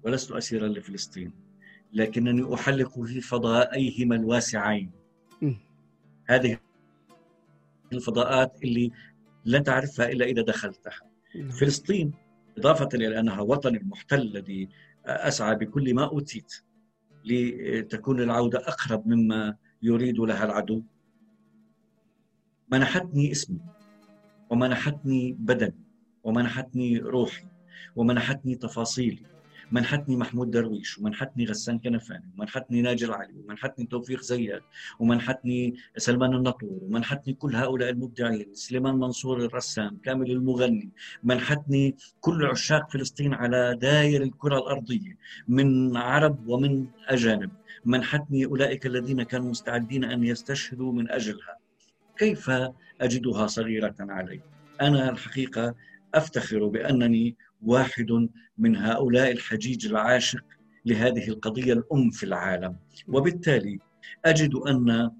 ولست أسيرا لفلسطين لكنني أحلق في فضائيهما الواسعين. هذه الفضاءات اللي لن تعرفها إلا إذا دخلتها. نعم. فلسطين إضافة إلى أنها وطني المحتل الذي أسعى بكل ما أوتيت لتكون العودة أقرب مما يريد لها العدو. منحتني اسمي ومنحتني بدني ومنحتني روحي ومنحتني تفاصيلي منحتني محمود درويش ومنحتني غسان كنفاني ومنحتني ناجي العلي ومنحتني توفيق زياد ومنحتني سلمان النطور ومنحتني كل هؤلاء المبدعين سليمان منصور الرسام كامل المغني منحتني كل عشاق فلسطين على داير الكرة الأرضية من عرب ومن أجانب منحتني أولئك الذين كانوا مستعدين أن يستشهدوا من أجلها. كيف أجدها صغيرة علي؟ أنا الحقيقة أفتخر بأنني واحد من هؤلاء الحجيج العاشق لهذه القضية الأم في العالم. وبالتالي أجد أن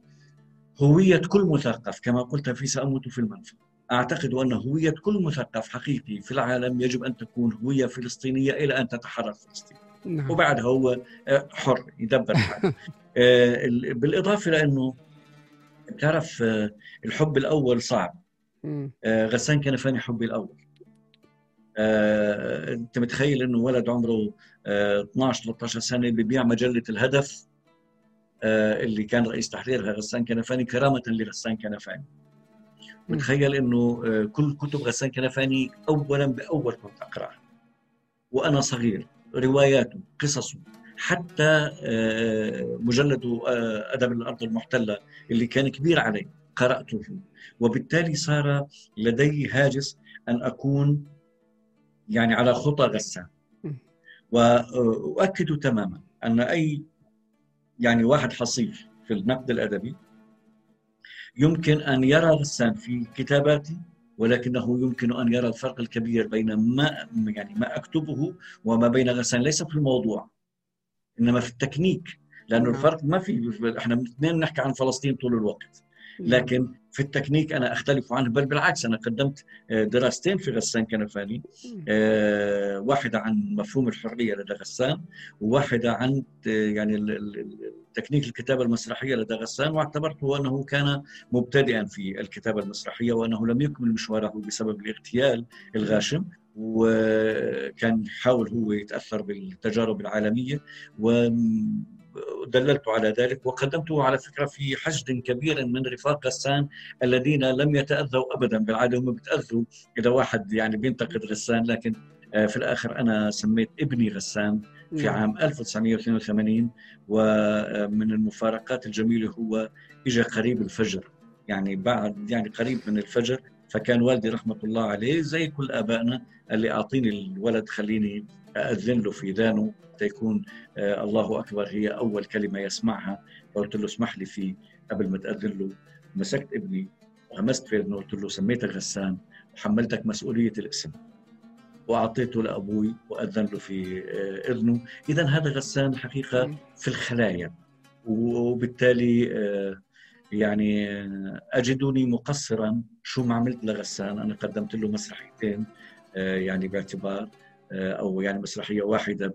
هوية كل مثقف كما قلت في سأموت في المنفى أعتقد أن هوية كل مثقف حقيقي في العالم يجب أن تكون هوية فلسطينية إلى أن تتحرر فلسطين. نعم. وبعدها هو حر يدبر حاله [laughs] آه، بالإضافة إلى أنه تعرف آه، الحب الأول صعب. آه، غسان كنفاني حبي الأول آه، أنت متخيل إنه ولد عمره آه، 12 13 سنة ببيع مجلة الهدف اللي كان رئيس تحريرها غسان كنفاني كرامة لغسان كنفاني. متخيل إنه كل كتب غسان كنفاني اولا بأول كنت أقرأها وأنا صغير رواياته قصصه حتى آه، مجلد آه، أدب الأرض المحتلة اللي كان كبير علي قرأته. وبالتالي صار لدي هاجس أن أكون يعني على خطى غسان. م. واؤكد تماما أن أي يعني واحد حصيف في النقد الأدبي يمكن أن يرى غسان في كتاباتي ولكنه يمكن أن يرى الفرق الكبير بين ما يعني ما أكتبه وما بين غسان. ليس في الموضوع. إنما في التكنيك لأنه نعم. الفرق ما في إحنا اثنين نحكي عن فلسطين طول الوقت لكن في التكنيك أنا أختلف عنه بل بالعكس أنا قدمت آه، دراستين في غسان كنفاني مم. آه، واحدة عن مفهوم الحرية لدى غسان وواحدة عن آه، يعني تكنيك الكتابة المسرحية لدى غسان واعتبرته أنه كان مبتدئا في الكتابة المسرحية وأنه لم يكمل مشواره بسبب الاغتيال الغاشم وكان يحاول هو يتأثر بالتجارب العالمية ودللت على ذلك وقدمته على فكرة في حشد كبير من رفاق غسان الذين لم يتأذوا أبدا بالعادة هم بيتأذوا إذا واحد يعني بينتقد غسان لكن آه، في الآخر أنا سميت ابني غسان في نعم. عام 1982 ومن المفارقات الجميلة هو إجا قريب الفجر يعني بعد يعني قريب من الفجر فكان والدي رحمة الله عليه زي كل آبائنا اللي أعطيني الولد خليني أذن له في ذانه تيكون آه الله أكبر هي أول كلمة يسمعها. فقلت له اسمح لي في قبل ما تأذن له. مسكت ابني وغمست في اذنه قلت له سميتك غسان. وحملتك مسؤولية الاسم. وأعطيته لأبوي وأذن له في آه، إذنه. اذا هذا غسان حقيقة مم. في الخلايا. وبالتالي آه، يعني آه، أجدني مقصرا شو ما عملت لغسان أنا قدمت له مسرحيتين آه، يعني باعتبار آه، أو يعني مسرحية واحدة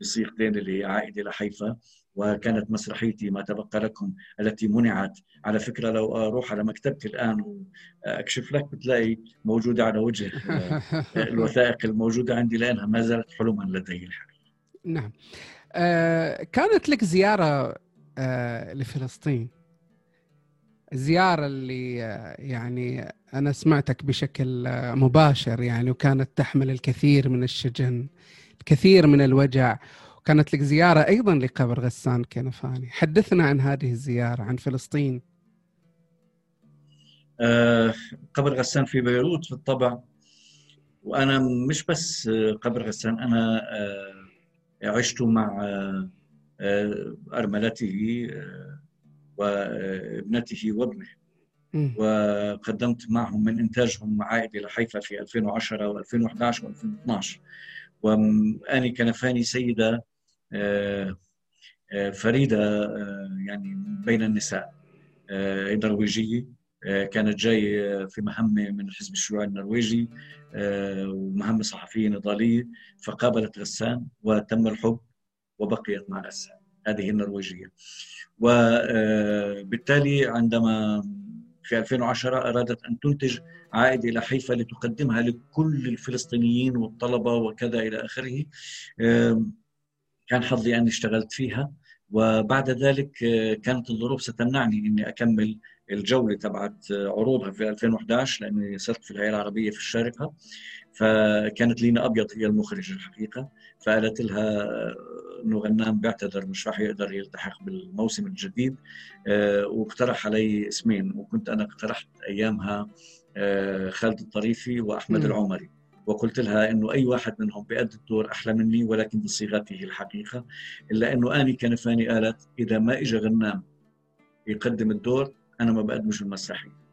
بصيغتين اللي هي عائدة لحيفا وكانت مسرحيتي ما تبقى لكم التي منعت. على فكرة لو أروح على مكتبتي الآن وأكشف لك بتلاقي موجودة على وجه [laughs] الوثائق الموجودة عندي لانها ما زالت حلما لدي الحقيقة نعم. آه، كانت لك زيارة آه، لفلسطين؟ الزيارة اللي يعني أنا سمعتك بشكل مباشر يعني وكانت تحمل الكثير من الشجن الكثير من الوجع. وكانت لك زيارة أيضا لقبر غسان كنفاني. حدثنا عن هذه الزيارة عن فلسطين. آه، قبر غسان في بيروت بالطبع وأنا مش بس آه، قبر غسان أنا آه، عشت مع آه، وابنته وابنه. وقدمت معهم من إنتاجهم عائد إلى حيفا في 2010 و2011 و2012 وأني كنفاني سيدة آه، آه، فريدة آه، يعني بين النساء نرويجيه آه، كانت جاي في مهمة من الحزب الشيوعي النرويجي ومهمة صحفية نضالية فقابلت غسان وتم الحب وبقيت مع غسان. هذه النرويجية. وبالتالي عندما في 2010 أرادت أن تنتج عائد إلى حيفا لتقدمها لكل الفلسطينيين والطلبة وكذا إلى آخره آم، كان حظي أني اشتغلت فيها. وبعد ذلك كانت الظروف ستمنعني أني أكمل الجولة تبعت عروضها في 2011 لأني صرت في الهيئة العربية في الشارقة. فكانت لينا أبيض هي المخرج الحقيقة. فقالت لها آه، انه غنام بيعتذر مش راح يقدر يلتحق بالموسم الجديد. آه، واقترح علي اسمين. وكنت أنا اقترحت أيامها آه، خالد الطريفي وأحمد مم. العمري. وقلت لها إنه أي واحد منهم بيأدي الدور أحلى مني ولكن بصيغته الحقيقة. إلا إنه آني كنفاني قالت إذا ما اجى غنام يقدم الدور أنا ما بقدمش المسرحية.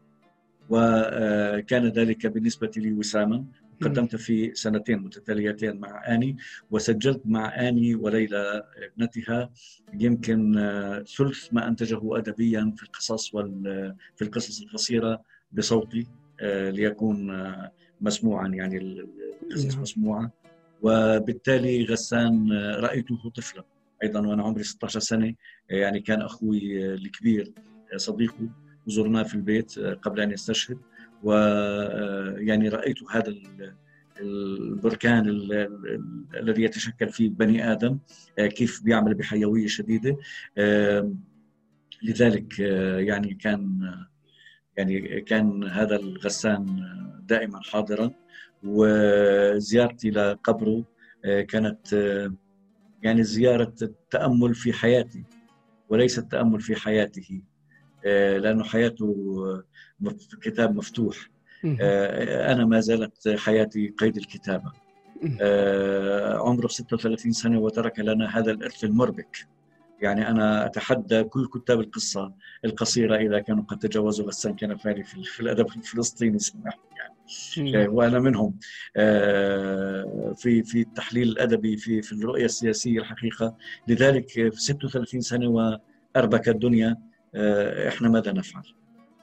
وكان ذلك بالنسبة لي وساما. قدمت في سنتين متتاليتين مع آني وسجلت مع آني وليلى ابنتها يمكن آه، ثلث ما أنتجه أدبيا في القصص وال في القصص القصيرة بصوتي آه، ليكون آه، مسموعا يعني ال- القصص نعم. مسموعة. وبالتالي غسان رأيته طفلا أيضا وأنا عمري 16 سنة يعني كان أخوي الكبير صديقه وزرناه في البيت قبل أن يستشهد. ويعني رأيت هذا البركان الذي يتشكل فيه بني آدم كيف بيعمل بحيوية شديدة. لذلك يعني كان يعني كان هذا الغسان دائما حاضرا وزيارتي لقبره كانت يعني زيارة التأمل في حياتي وليس التأمل في حياته. لأنه حياته كتاب مفتوح. أنا ما زالت حياتي قيد الكتابة. عمره 36 سنة وترك لنا هذا الإرث المربك. يعني أنا أتحدى كل كتاب القصة القصيرة إذا كانوا قد تجاوزوا غسان كنفاني في الأدب الفلسطيني سمحت يعني. وأنا منهم. آه، في في التحليل الأدبي في في الرؤية السياسية الحقيقة. لذلك في 36 سنة وأربك الدنيا آه، إحنا ماذا نفعل؟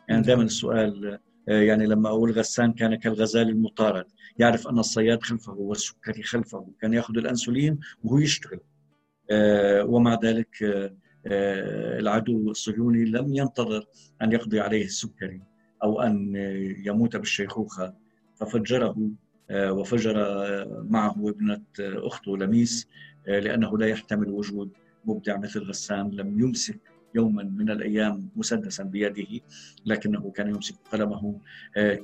يعني دائما السؤال آه، يعني لما أقول غسان كان كالغزال المطارد يعرف أن الصياد خلفه والسكري خلفه كان يأخذ الأنسولين وهو يشتغل آه، ومع ذلك العدو الصهيوني لم ينتظر أن يقضي عليه السكري أو أن يموت بالشيخوخة ففجره وفجر معه ابنة أخته لميس لأنه لا يحتمل وجود مبدع مثل غسان لم يمسك يوما من الأيام مسدسا بيده لكنه كان يمسك قلمه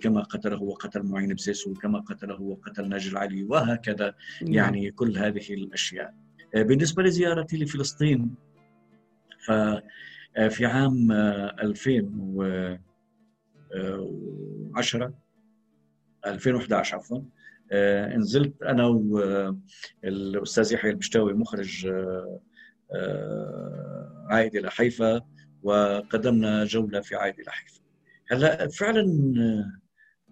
كما قتله وقتل معين بزيسو كما قتله وقتل ناجي العلي وهكذا نعم. يعني كل هذه الأشياء آه، بالنسبة لزيارتي لفلسطين ففي آه، عام 2010 2011 عفوا نزلت أنا والاستاذ يحيى البشتاوي مخرج آه، عائد إلى حيفا وقدمنا جولة في عائد إلى حيفا هلا فعلا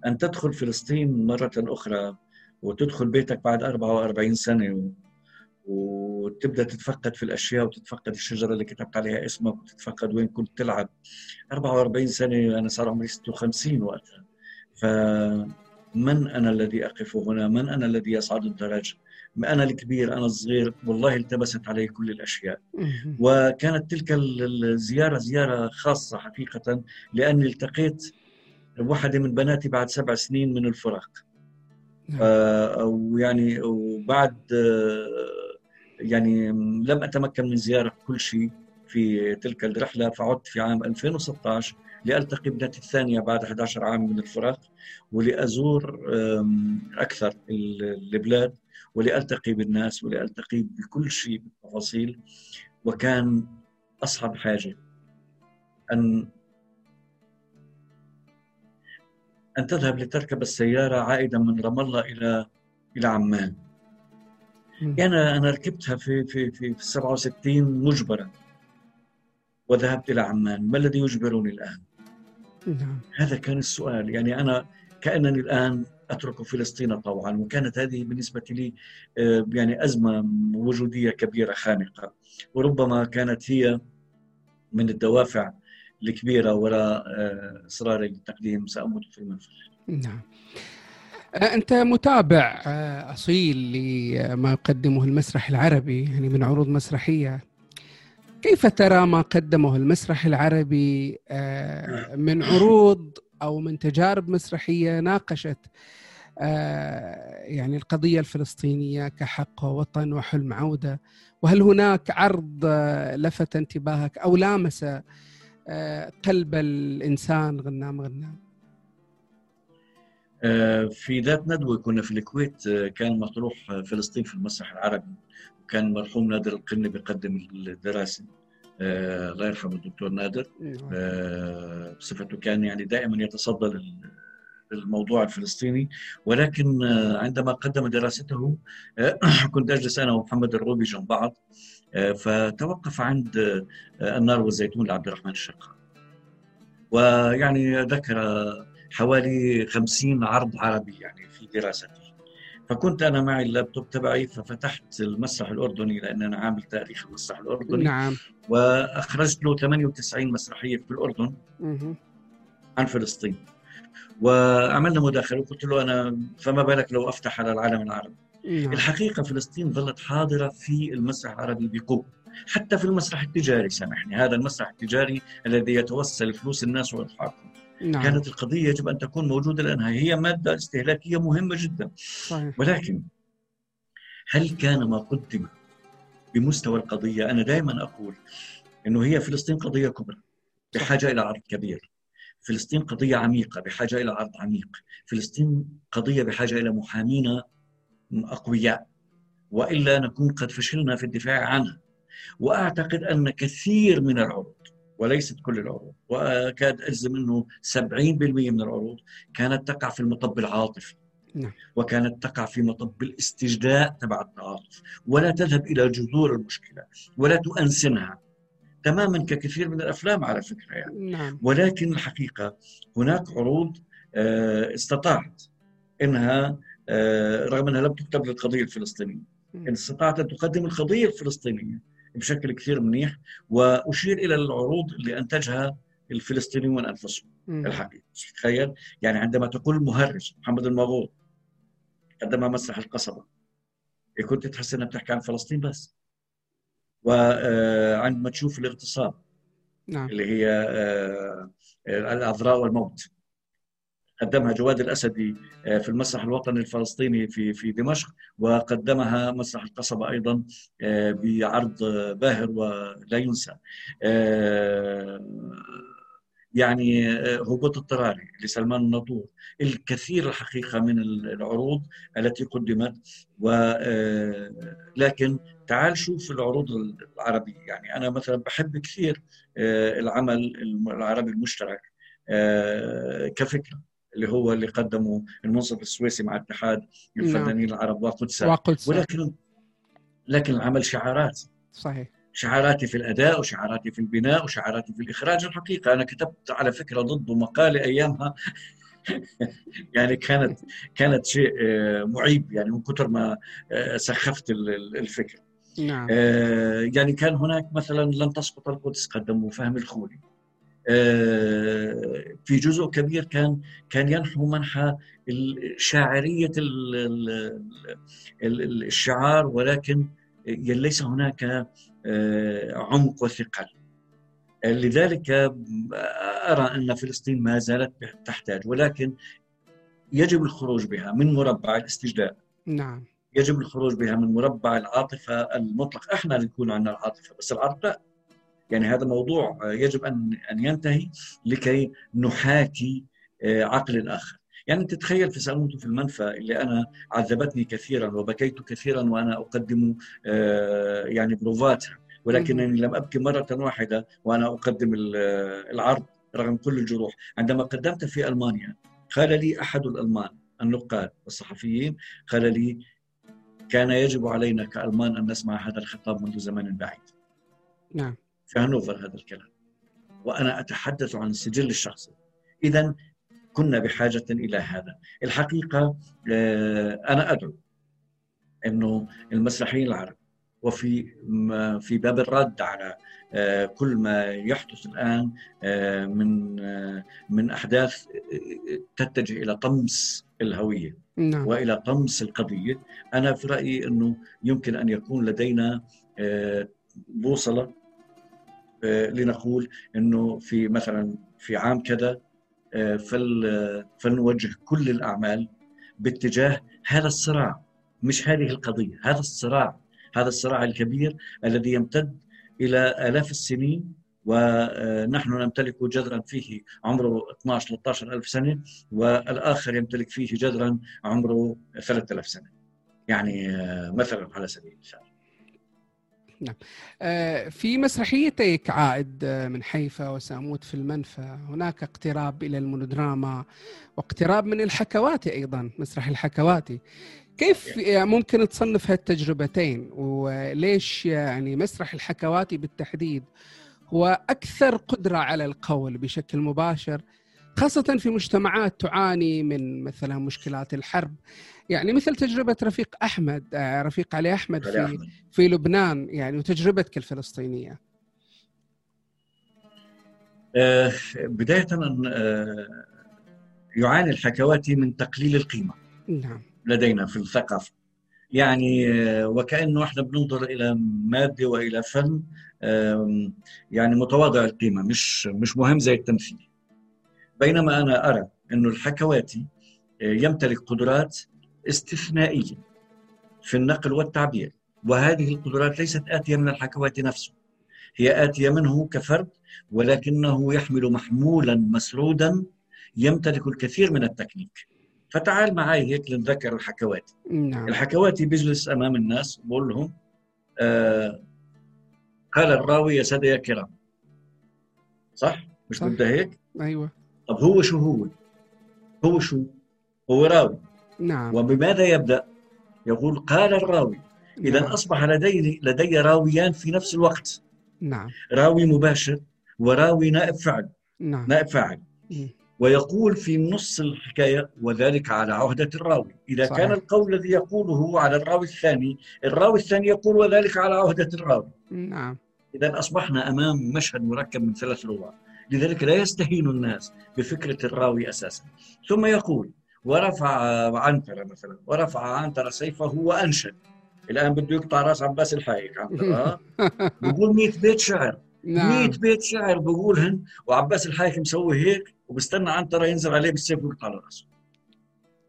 أن تدخل فلسطين مرة أخرى وتدخل بيتك بعد 44 سنة وتبدأ تتفقد في الأشياء وتتفقد الشجرة اللي كتبت عليها اسمك وتتفقد وين كنت تلعب 44 سنة أنا صار عمري 56 وقتها فمن أنا الذي أقف هنا؟ من أنا الذي يصعد الدرج؟ أنا الكبير أنا الصغير والله التبست علي كل الأشياء. وكانت تلك الزياره زيارة خاصة حقيقة لأني التقيت واحدة من بناتي بعد سبع سنين من الفراق. نعم. ويعني وبعد يعني لم أتمكن من زيارة كل شيء في تلك الرحلة فعدت في عام 2016 لألتقي ابنتي الثانية بعد 11 عام من الفراق ولأزور أكثر البلاد. ولألتقي بالناس ولألتقي بكل شيء بالتفاصيل. وكان أصعب حاجة أن أن تذهب لتركب السيارة عائدا من رام الله إلى إلى عمان. يعني أنا ركبتها في في في, في 67 مجبرا وذهبت إلى عمان. ما الذي يجبرني الآن؟ نعم. هذا كان السؤال. يعني أنا كأنني الآن أترك فلسطين طوعا. وكانت هذه بالنسبة لي آه، يعني أزمة وجودية كبيرة خانقة. وربما كانت هي من الدوافع الكبيرة وراء آه، اصراري لتقديم سأموت في المنفذ. نعم. آه، أنت متابع أصيل لما يقدمه المسرح العربي يعني من عروض مسرحية. كيف ترى ما قدمه المسرح العربي آه، من عروض أو من تجارب مسرحية ناقشت يعني القضية الفلسطينية كحق وطن وحلم عودة. وهل هناك عرض لفت انتباهك أو لامس قلب الإنسان غنام غنام آه، في ذات ندوة كنا في الكويت آه، كان مطروح آه، فلسطين في المسرح العربي. وكان مرحوم نادر القني بيقدم الدراسة الله يرحمه الدكتور نادر. نعم. بصفته كان يعني دائما يتصدى للموضوع الفلسطيني ولكن عندما قدم دراسته [clears throat] كنت أجلس أنا ومحمد الروبي جنب بعض فتوقف عند النار والزيتون لعبد الرحمن الشقا ويعني ذكر حوالي 50 عرض عربي يعني في دراستي فكنت أنا معي اللابتوب تبعي ففتحت المسرح الأردني لأن أنا عامل تاريخ المسرح الأردني. نعم. وأخرجت له 98 مسرحية في الأردن عن فلسطين. وعملنا مداخلة وقلت له أنا فما بالك لو أفتح على العالم العربي نعم. الحقيقة فلسطين ظلت حاضرة في المسرح العربي بقوة حتى في المسرح التجاري سامحني هذا المسرح التجاري الذي يتوسل فلوس الناس واضحاكهم نعم. كانت القضية يجب أن تكون موجودة لانها هي مادة استهلاكية مهمة جدا صحيح. ولكن هل كان ما قدم بمستوى القضية أنا دائما أقول إنه هي فلسطين قضية كبرى بحاجة إلى عرض كبير فلسطين قضية عميقة بحاجة إلى عرض عميق. فلسطين قضية بحاجة إلى محامين أقوياء. وإلا نكون قد فشلنا في الدفاع عنها. وأعتقد أن كثير من العروض وليست كل العروض وأكاد أجزم أنه 70% من العروض كانت تقع في المطب العاطفي. نعم. وكانت تقع في مطب الاستجداء تبع التعاطف. ولا تذهب إلى جذور المشكلة ولا تؤنسنها. تماما ككثير من الأفلام على فكرة يعني. نعم. ولكن الحقيقة هناك عروض آه، استطاعت إنها آه، رغم إنها لم تكتب للقضية الفلسطينية. ان استطاعت أن تقدم القضية الفلسطينية بشكل كثير منيح وأشير إلى العروض اللي أنتجها الفلسطينيون أنفسهم. الحقيقة تخيل يعني عندما تقول المهرج محمد المغول قدمها مسرح القصبة كنت تحس إنها بتحكي عن فلسطين بس؟ وعندما آه، تشوف الاغتصاب نعم. اللي هي آه، العذراء والموت قدمها جواد الأسدي آه، في المسرح الوطني الفلسطيني في في دمشق وقدمها مسرح القصبة أيضا بعرض باهر ولا ينسى يعني هبوط اضطراري لسلمان الناطور الكثير الحقيقة من العروض التي قدمت ولكن تعال شوف العروض العربية. يعني أنا مثلا بحب كثير آه، العمل العربي المشترك آه، كفكرة اللي هو اللي قدمه المنصف السويسي مع اتحاد الفنانين نعم. العرب وقدسا ولكن لكن العمل شعارات. صحيح. شعاراتي في الأداء وشعاراتي في البناء وشعاراتي في الإخراج. الحقيقة أنا كتبت على فكرة ضده مقالة أيامها. [laughs] يعني كانت كانت شيء آه، معيب يعني من كثر ما سخفت الفكرة نعم. آه يعني كان هناك مثلا لن تسقط القدس قدموا فهم الخولي. آه في جزء كبير كان كان ينحو منحى شاعريه الشعار ولكن ليس هناك آه عمق وثقل لذلك أرى أن فلسطين ما زالت تحتاج ولكن يجب الخروج بها من مربع الاستجداء نعم يجب الخروج بها من مربع العاطفة المطلق، إحنا اللي يكون عندنا العاطفة بس العرب لا. يعني هذا موضوع يجب ان أن ينتهي لكي نحاكي آه، عقل الآخر. يعني تتخيل في سأموت في المنفى اللي أنا عذبتني كثيرا وبكيت كثيرا وأنا أقدم آه، يعني بروفاتها ولكنني لم أبكي مرة واحدة وأنا أقدم العرض رغم كل الجروح. عندما قدمت في ألمانيا قال لي أحد الألمان النقاد الصحفيين قال لي كان يجب علينا كألمان أن نسمع هذا الخطاب منذ زمن بعيد. نعم. في هانوفر هذا الكلام. وأنا أتحدث عن السجل الشخصي إذا كنا بحاجة إلى هذا الحقيقة آه، أنا أدعو أنه المسرحيين العرب وفي في باب الرد على آه، كل ما يحدث الآن آه، من من أحداث تتجه إلى طمس الهوية نعم. وإلى طمس القضية أنا في رأيي إنه يمكن أن يكون لدينا بوصلة لنقول إنه في مثلا في عام كذا فلنوجه كل الأعمال باتجاه هذا الصراع. مش هذه القضية هذا الصراع هذا الصراع الكبير الذي يمتد إلى آلاف السنين ونحن نمتلك جذرا فيه عمره 12 13 ألف سنة والآخر يمتلك فيه جذرا عمره 3000 سنة. يعني آه، مثلا على سبيل المثال. نعم. آه، في مسرحيتيك عائد آه، من حيفا وساموت في المنفى. هناك اقتراب إلى المونودراما واقتراب من الحكواتي أيضا مسرح الحكواتي. كيف ممكن تصنف هالتجربتين؟ وليش يعني مسرح الحكواتي بالتحديد هو أكثر قدرة على القول بشكل مباشر خاصة في مجتمعات تعاني من مثلا مشكلات الحرب. يعني مثل تجربة رفيق أحمد آه، رفيق علي أحمد في, في لبنان يعني وتجربتك الفلسطينية. آه بداية آه يعاني الحكواتي من تقليل القيمة نعم. لدينا في الثقافة. يعني وكأنه إحنا بننظر إلى مادة وإلى فن يعني متواضع القيمة مش مش مهم زي التمثيل. بينما أنا أرى انه الحكواتي يمتلك قدرات استثنائية في النقل والتعبير وهذه القدرات ليست آتية من الحكواتي نفسه. هي آتية منه كفرد ولكنه يحمل محمولا مسرودا يمتلك الكثير من التكنيك. فتعال معي هيك نتذكر الحكواتي نعم. الحكواتي بيجلس أمام الناس بقول لهم آه قال الراوي يا سادة يا كرام. صح؟ مش صح. بدها هيك؟ أيوه. طب هو شو هو؟ هو شو؟ هو راوي. نعم. وبماذا يبدأ؟ يقول قال الراوي. إذا نعم. أصبح لدي لدي راويان في نفس الوقت. نعم. راوي مباشر وراوي نائب فعل نعم. نائب فاعل. مم. ويقول في نص الحكاية وذلك على عهدة الراوي. إذا صحيح. كان القول الذي يقوله على الراوي الثاني الراوي الثاني يقول وذلك على عهدة الراوي. نعم. إذا أصبحنا أمام مشهد مركب من ثلاث لغات. لذلك لا يستهين الناس بفكرة الراوي أساسا. ثم يقول ورفع عنترة مثلا ورفع عنترة سيفه وأنشد. الآن بده يقطع رأس عباس الحايك عنترة [laughs] آه؟ بقول 100 بيت شعر. 100 نعم بيت شعر بقولهن وعباس الحايك مسوي هيك وبستنى عنترة ينزل عليه بالسيف ويقطع رأسه.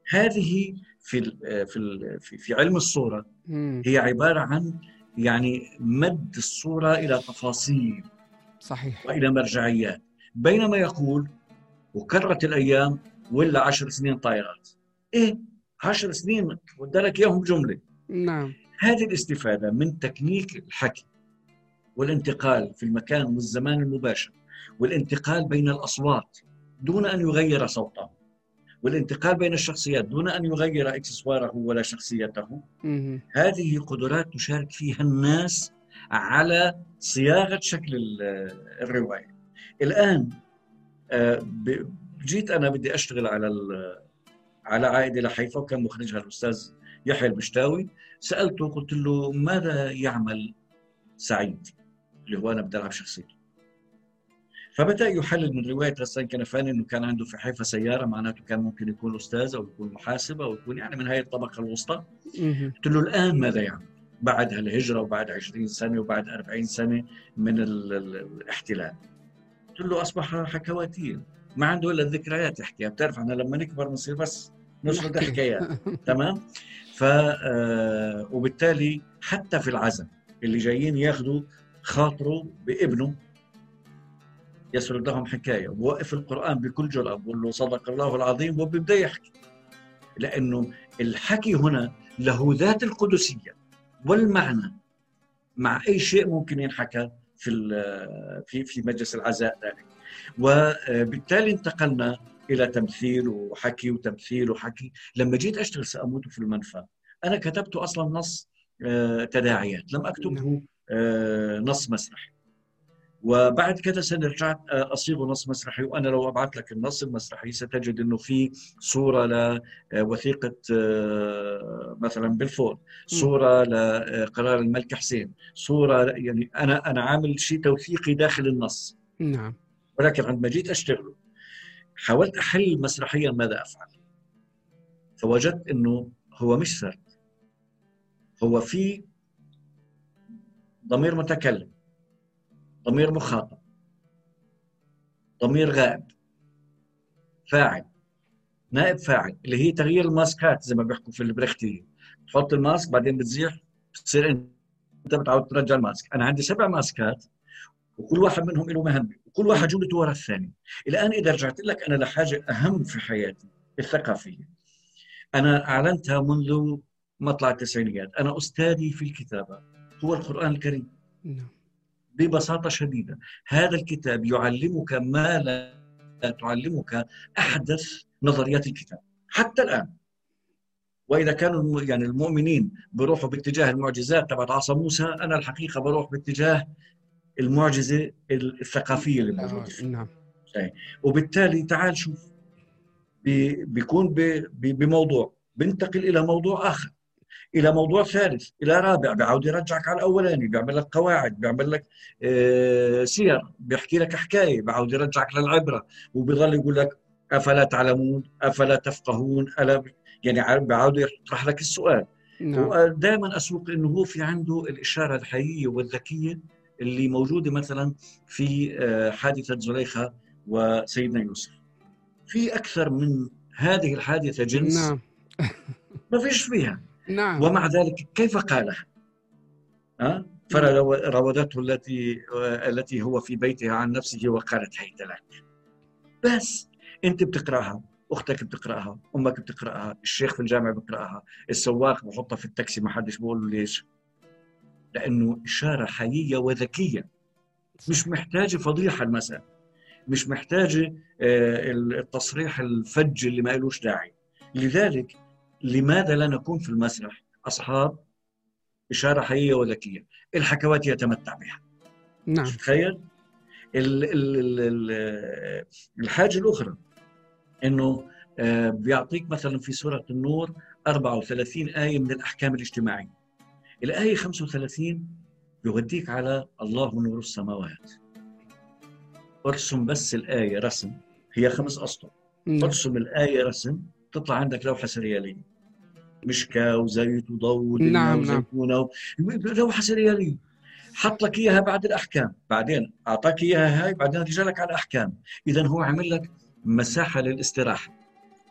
هذه في ال في ال في علم الصورة مم. هي عبارة عن يعني مد الصورة إلى تفاصيل. صحيح. وإلى مرجعيات. بينما يقول وكرت الأيام ولا عشر سنين طائرات. إيه عشر سنين ودلك إياهم جمله نعم. هذه الاستفادة من تكنيك الحكي والانتقال في المكان والزمان المباشر والانتقال بين الأصوات دون أن يغير صوته والانتقال بين الشخصيات دون أن يغير إكسسواره ولا شخصيته. مم. هذه قدرات تشارك فيها الناس على صياغة شكل ال- الرواية. الآن آه، جيت أنا بدي أشتغل على على عائدة لحيفا وكان مخرجها الأستاذ يحيى البشتاوي سألته قلت له ماذا يعمل سعيد اللي هو أنا بدي ألعب شخصيته فبدأ يحلل من رواية غسان كنفاني إنه كان عنده في حيفا سيارة معناته كان ممكن يكون أستاذ أو يكون محاسب أو يكون يعني من هاي الطبقة الوسطى. قلت له الآن ماذا يعمل؟ بعد هالهجرة وبعد 20 سنة وبعد 40 سنة من ال ال الاحتلال. قلت له أصبح حكواتيا. ما عنده إلا الذكريات يحكيها، بتعرف إحنا لما نكبر بنصير بس نسرد. حكايات. [laughs] تمام؟ ف آه، وبالتالي حتى في العزم اللي جايين ياخذوا خاطره بابنه يسرد لهم حكاية. ووقف القرآن بكل جرأة. بقول له صدق الله العظيم وبيبدأ يحكي. لأنه الحكي هنا له ذات القدسية. والمعنى مع أي شيء ممكن ينحكى في في في مجلس العزاء ذلك. وبالتالي انتقلنا إلى تمثيل وحكي وتمثيل وحكي. لما جيت أشتغل سأموت في المنفى. أنا كتبت أصلا نص آه، تداعيات. لم أكتبه آه، نص مسرحي وبعد كذا سنه رجعت آه، اصيغه نص مسرحي وأنا لو أبعث لك النص المسرحي ستجد إنه في صورة لوثيقه آه، مثلا بلفور صورة لقرار الملك حسين صورة يعني أنا أنا عامل شيء توثيقي داخل النص. نعم. ولكن عندما جيت اشتغله حاولت أحل مسرحيا ماذا أفعل؟ فوجدت إنه هو مش سرد. هو في ضمير متكلم. ضمير مخاطب ضمير غائب فاعل نائب فاعل اللي هي تغيير الماسكات زي ما بيحكوا في البريختية تحط الماسك بعدين بتزيح بتصير أنت بتعود ترجع الماسك. أنا عندي سبع ماسكات وكل واحد منهم له مهمه وكل واحد جملته ورا الثاني. الآن إذا رجعت لك أنا لحاجه أهم في حياتي الثقافية. أنا أعلنتها منذ مطلع التسعينيات. أنا أستاذي في الكتابة. هو القرآن الكريم. نعم. ببساطة شديدة. هذا الكتاب يعلمك ما لا تعلمك أحدث نظريات الكتاب حتى الآن. وإذا كانوا يعني المؤمنين بيروحوا باتجاه المعجزات تبعت عصا موسى أنا الحقيقة بروح باتجاه المعجزة الثقافية اللي موجودة. فيه نعم وبالتالي تعال شوف بي- بيكون بموضوع بنتقل إلى موضوع آخر. إلى موضوع ثالث إلى رابع. بيعود يرجعك على الأولاني بيعمل لك قواعد بيعمل لك آه، سير بيحكي لك حكاية. بيعود يرجعك للعبرة وبيظل يقول لك أفلا تعلمون؟ أفلا تفقهون؟ ألا يعني بيعود يطرح لك السؤال. نعم. ودائما أسوق إنه هو في عنده الإشارة الحقيقية والذكية اللي موجودة مثلا في آه، حادثة زليخة وسيدنا يوسف. في أكثر من هذه الحادثة جنس؟ نعم. ما فيش فيها. نعم. ومع ذلك كيف قالها؟ ها؟ فراودته التي التي هو في بيتها عن نفسه وقالت هيت لك بس انت بتقراها أختك بتقراها أمك بتقراها الشيخ في الجامعة بيقراها السواق بحطها في التاكسي ما حدش بيقول له ليش؟ لأنه إشارة حييه وذكية. مش محتاجه فضيحة المسألة. مش محتاجه آه، التصريح الفج اللي ما لهش داعي. لذلك لماذا لا نكون في المسرح؟ أصحاب إشارة حييه وذكية. الحكوات يتمتع بها؟ نعم. تخيل؟ ال- ال- ال- الحاجة الأخرى إنه آه، بيعطيك مثلا في سورة النور 34 آية من الأحكام الاجتماعية. الآية 35 يوديك على الله نور السماوات. ارسم بس الآية رسم. هي خمس أسطر. نعم. ارسم الآية رسم. تطلع عندك لوحة سريالية. مشكا وزيت وضوء نعم، نعم. وزيتونه و... لوحه سرياليه حط لك إياها بعد الأحكام. بعدين أعطاك إياها هاي بعدين رجع لك على الأحكام. اذا هو عمل لك مساحة للاستراحة.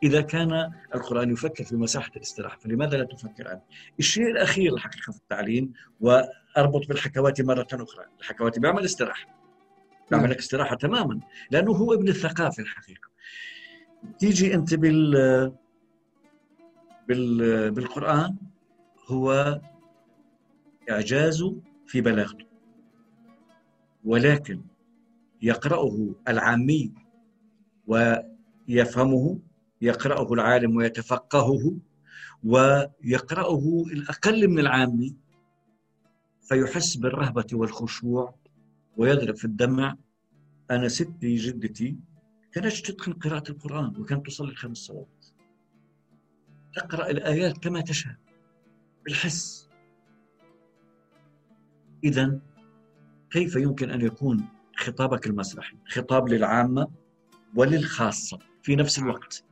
إذا كان القرآن يفكر في مساحة الاستراحة فلماذا لا تفكر انت الشيء الأخير الحقيقة في التعليم وأربط بالحكواتي مرة أخرى. الحكواتي بيعمل استراحة. بيعمل لك استراحة تماما لأنه هو ابن الثقافة الحقيقة. تيجي أنت بال بال بالقرآن هو إعجاز في بلاغته. ولكن يقرأه العامي ويفهمه يقرأه العالم ويتفقهه ويقرأه الأقل من العامي فيحس بالرهبة والخشوع ويضرب في الدمع. أنا ستي جدتي كانت تتقن قراءة القرآن وكانت تصلي الخمس صلوات. تقرأ الآيات كما تشاء. بالحس. إذا كيف يمكن أن يكون خطابك المسرحي؟ خطاب للعامة وللخاصة في نفس الوقت.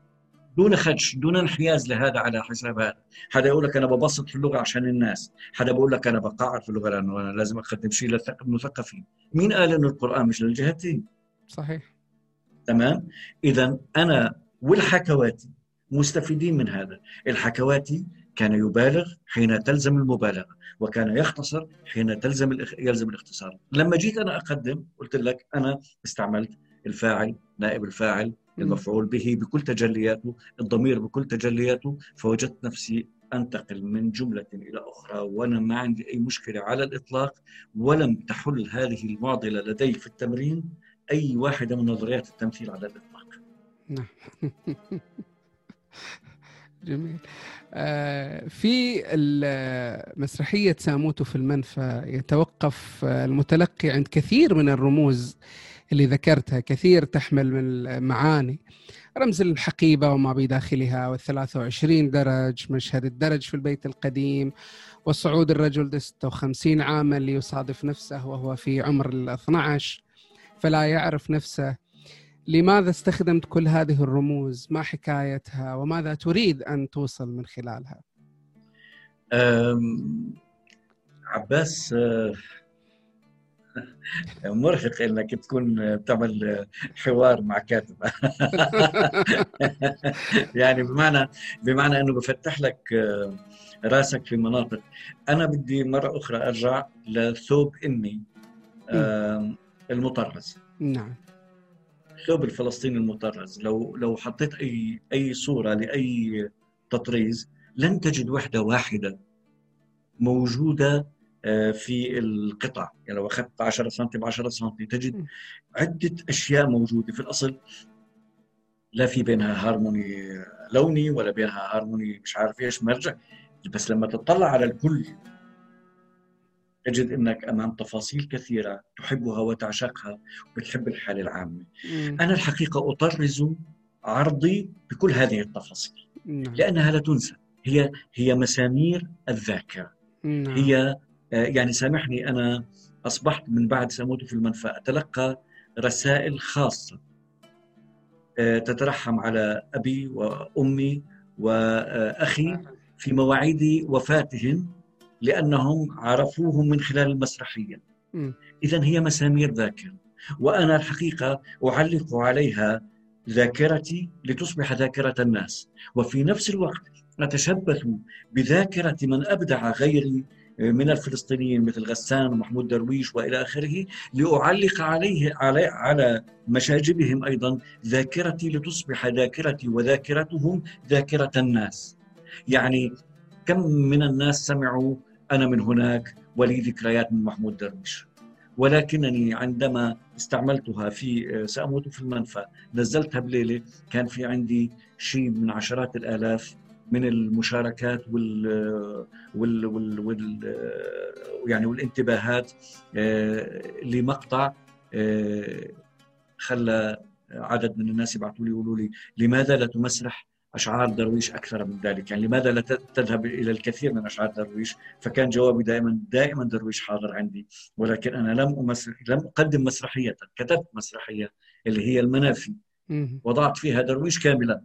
دون خدش دون انحياز لهذا على حساب هذا. حدا يقول لك أنا ببسط في اللغة عشان الناس. حدا بقول لك أنا بقعر في اللغة لأنه أنا لازم أقدم شيء للمثقفين. مين قال أنه القرآن مش للجهتين؟ صحيح. تمام؟ إذا أنا والحكواتي مستفيدين من هذا. الحكواتي كان يبالغ حين تلزم المبالغة وكان يختصر حين تلزم. يلزم الاختصار. لما جيت أنا أقدم قلت لك أنا استعملت الفاعل نائب الفاعل المفعول به بكل تجلياته الضمير بكل تجلياته فوجدت نفسي أنتقل من جملة إلى أخرى وأنا ما عندي أي مشكلة على الإطلاق ولم تحل هذه المعضلة لدي في التمرين أي واحدة من نظريات التمثيل على الإطلاق. نعم. [laughs] [laughs] جميل. آه، في مسرحية ساموتو في المنفى يتوقف المتلقي عند كثير من الرموز اللي ذكرتها كثير تحمل من المعاني. رمز الحقيبة وما بداخلها والثلاثة وعشرين درج مشهد الدرج في البيت القديم وصعود الرجل ل 56 عاما ليصادف نفسه وهو في عمر ال 12 فلا يعرف نفسه لماذا استخدمت كل هذه الرموز؟ ما حكايتها؟ وماذا تريد أن توصل من خلالها؟ عباس آه، مرهق إنك تكون بتعمل حوار مع كاتب. [laughs] يعني بمعنى بمعنى إنه بفتح لك آه، راسك في مناطق. أنا بدي مرة أخرى أرجع لثوب أمي المطرز. نعم. الثوب الفلسطيني المطرز لو لو حطيت أي أي صورة لأي تطريز لن تجد وحدة واحدة موجودة آه، في القطع يعني لو أخذت 10 سم ب 10 سم تجد. عدة أشياء موجودة في الأصل. لا في بينها هارموني لوني ولا بينها هارموني مش عارف إيش مرجع. بس لما تطلع على الكل تجد أنك أمام تفاصيل كثيرة تحبها وتعشقها وبتحب الحاله العامة مم. أنا الحقيقة أطرز عرضي بكل هذه التفاصيل نعم. لأنها لا تنسى هي هي مسامير الذاكرة نعم. هي آه، يعني سامحني أنا أصبحت من بعد سأموت في المنفى أتلقى رسائل خاصة آه، تترحم على أبي وأمي وأخي في مواعيد وفاتهم لأنهم عرفوهم من خلال المسرحية مم. إذا هي مسامير ذاكرة وأنا الحقيقة أعلق عليها ذاكرتي لتصبح ذاكرة الناس وفي نفس الوقت أتشبث بذاكرة من أبدع غيري من الفلسطينيين مثل غسان ومحمود درويش وإلى آخره لأعلق عليه على على مشاجبهم أيضا ذاكرتي لتصبح ذاكرتي وذاكرتهم ذاكرة الناس. يعني كم من الناس سمعوا أنا من هناك ولي ذكريات من محمود درويش. ولكنني عندما استعملتها في سأموت في المنفى نزلتها بليلة كان في عندي شيء من عشرات الآلاف من المشاركات وال وال وال, وال يعني والانتباهات آه، لمقطع آه، خلى عدد من الناس يبعثوا لي يقولوا لي لماذا لا تمسرح أشعار درويش أكثر من ذلك. يعني لماذا لا تذهب إلى الكثير من أشعار درويش؟ فكان جوابي دائما دائما درويش حاضر عندي. ولكن أنا لم أمسر لم أقدم مسرحية كتبت مسرحية اللي هي المنافي. وضعت فيها درويش كاملا.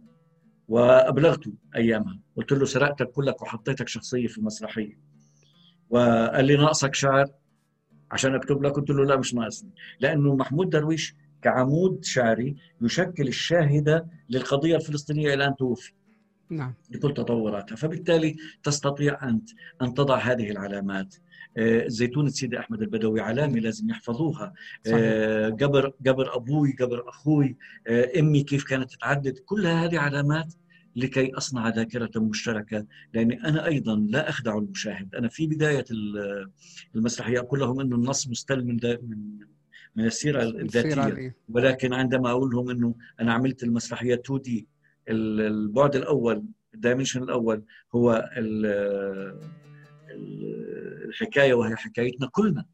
وابلغته أيامها. قلت له سرقتك كلك وحطيتك شخصية في المسرحيه وقال لي ناقصك شعر. عشان أكتب لك قلت له لا مش ناقصني. لأنه محمود درويش كعمود شعري يشكل الشاهدة للقضية الفلسطينية إلى أن توفي. نعم. بكل تطوراتها. فبالتالي تستطيع أنت أن تضع هذه العلامات. آه، زيتونة سيدي أحمد البدوي علامة لازم يحفظوها. صحيح. آه، قبر قبر أبوي قبر أخوي آه، أمي كيف كانت تتعدد. كل هذه علامات لكي أصنع ذاكرة مشتركة. لأني أنا أيضا لا أخدع المشاهد. أنا في بداية المسرحية أقول لهم أنه النص مستل من من من السيرة الذاتية. ولكن عندما أقول لهم أنه أنا عملت المسرحية 2 دي البعد الأول الدايمنشن الأول هو الحكاية وهي حكايتنا كلنا.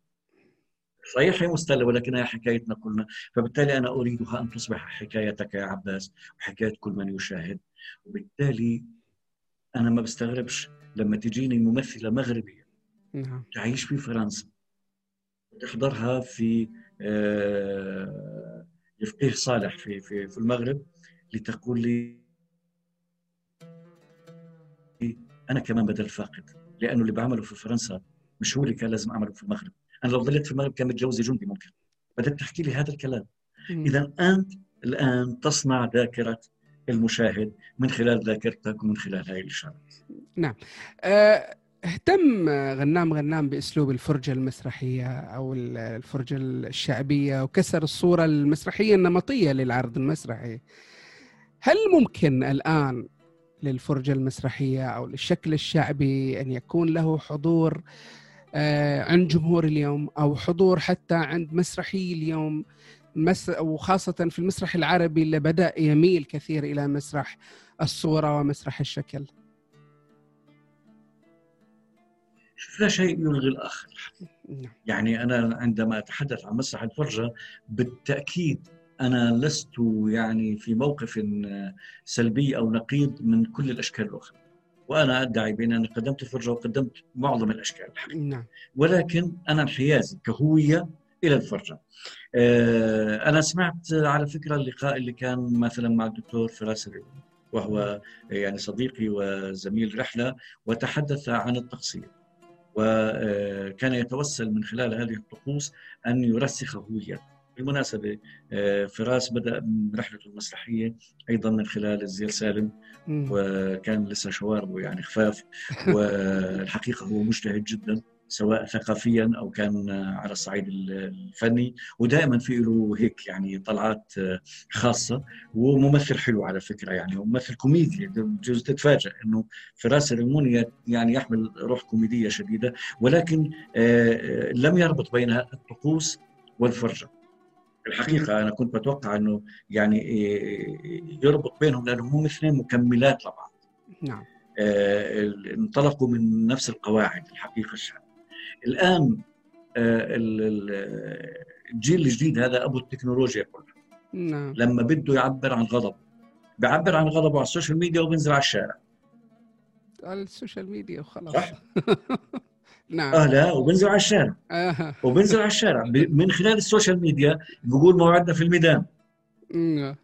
صحيح هي مستلة ولكنها حكايتنا كلنا. فبالتالي أنا أريدها أن تصبح حكايتك يا عباس وحكاية كل من يشاهد. وبالتالي أنا ما بستغربش لما تجيني ممثلة مغربية نعم. تعيش في فرنسا تحضرها في يفقيه آه، صالح في في في المغرب لتقول لي أنا كمان بدل فاقد لأنه اللي بعمله في فرنسا مش هو اللي كان لازم أعمله في المغرب. أنا لو ظليت في المغرب كان متجوزي جندي ممكن بدأت تحكي لي هذا الكلام. إذا أنت الآن تصنع ذاكرة المشاهد من خلال ذاكرتك ومن خلال هاي الإشارات. نعم. أه اهتم غنام غنام بأسلوب الفرجة المسرحية أو الفرجة الشعبية وكسر الصورة المسرحية النمطية للعرض المسرحي. هل ممكن الآن للفرجة المسرحية أو للشكل الشعبي أن يكون له حضور آه، عند جمهور اليوم أو حضور حتى عند مسرحي اليوم؟ وخاصة في المسرح العربي اللي بدأ يميل كثير إلى مسرح الصورة ومسرح الشكل. لا شيء يلغي الآخر نعم. يعني أنا عندما أتحدث عن مسرح الفرجة بالتأكيد أنا لست يعني في موقف سلبي أو نقيض من كل الأشكال الأخرى وأنا أدعي بأن أنا قدمت الفرجة وقدمت معظم الأشكال الحقيقة. نعم. ولكن أنا انحيازي كهوية إلى الفرجة. آه، أنا سمعت على فكرة اللقاء اللي كان مثلا مع الدكتور فراس وهو يعني صديقي وزميل رحلة وتحدث عن التقصير. وكان يتوسل من خلال هذه الطقوس أن يرسخ هويته بالمناسبة آه، فراس بدأ رحلته المسرحية أيضا من خلال الزير سالم وكان لسه شواربه يعني خفاف والحقيقة هو مجتهد جدا. سواء ثقافيا أو كان على الصعيد الفني ودائما في له هيك يعني طلعات آه، خاصة وممثل حلو على فكرة يعني وممثل كوميدي. بجوز تتفاجئ إنه فراس الرموني يعني يحمل روح كوميدية شديدة ولكن آه، لم يربط بين الطقوس والفرجة. الحقيقة أنا كنت بتوقع إنه يعني يربط بينهم لانهم هم اثنين مكملات لبعض. نعم. آه، انطلقوا من نفس القواعد الحقيقة الشعب الآن آه، الجيل الجديد هذا أبو التكنولوجيا كلها نعم. لما بده يعبر عن غضب بيعبر عن غضبه على ال social media وبينزل على الشارع. على ال social media وخلاص. صح. [laughs] نعم. آه لا وبنزل على الشارع. آه. وبنزل على الشارع. من خلال ال social media بقول موعدنا في الميدان. نعم.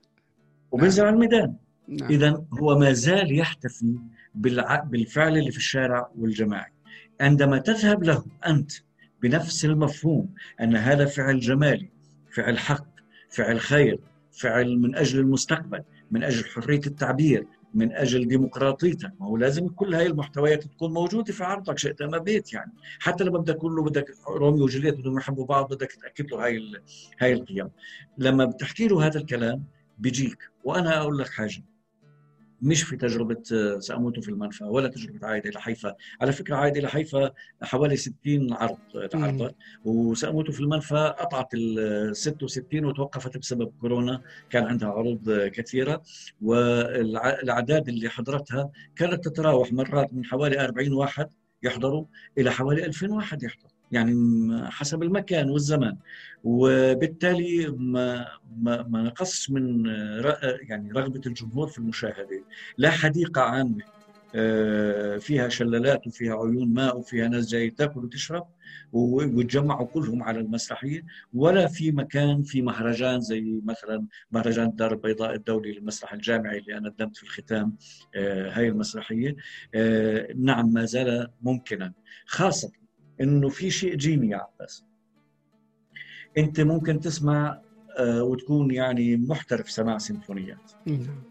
وبنزل على الميدان. نعم. اذا هو ما زال يحتفي بالع... بالفعل اللي في الشارع والجماعي. عندما تذهب له أنت بنفس المفهوم أن هذا فعل جمالي فعل حق فعل خير فعل من أجل المستقبل من أجل حرية التعبير من أجل ديمقراطيتك ما هو لازم كل هاي المحتويات تكون موجودة في عرضك شئت أم أبيت يعني. حتى لما بدك تقول له بدك روميو وجولييت بدهم يحبوا بعض بدك تأكد له هاي هاي القيم. لما بتحكي له هذا الكلام بيجيك. وأنا أقول لك حاجة. مش في تجربة آه، سأموت في المنفى ولا تجربة عائدة إلى حيفا. على فكرة عائدة إلى حيفا حوالي 60 عرض تعرضت. وسأموت في المنفى قطعت ال 66 وتوقفت بسبب كورونا. كان عندها عروض كثيرة. والأعداد اللي حضرتها كانت تتراوح مرات من حوالي 40 واحد يحضروا إلى حوالي 2000 واحد يحضر. يعني حسب المكان والزمان. وبالتالي ما ما, ما نقص من يعني رغبة الجمهور في المشاهدة. لا حديقة عامة آه، فيها شلالات وفيها عيون ماء وفيها ناس جاي تاكل وتشرب ويتجمعوا كلهم على المسرحية ولا في مكان في مهرجان زي مثلا مهرجان الدار البيضاء الدولي للمسرح الجامعي اللي أنا قدمت في الختام آه، هاي المسرحية. آه، نعم ما زال ممكنا. خاصة إنه في شيء جيني يا عباس أنت ممكن تسمع آه، وتكون يعني محترف سماع سيمفونيات. نعم.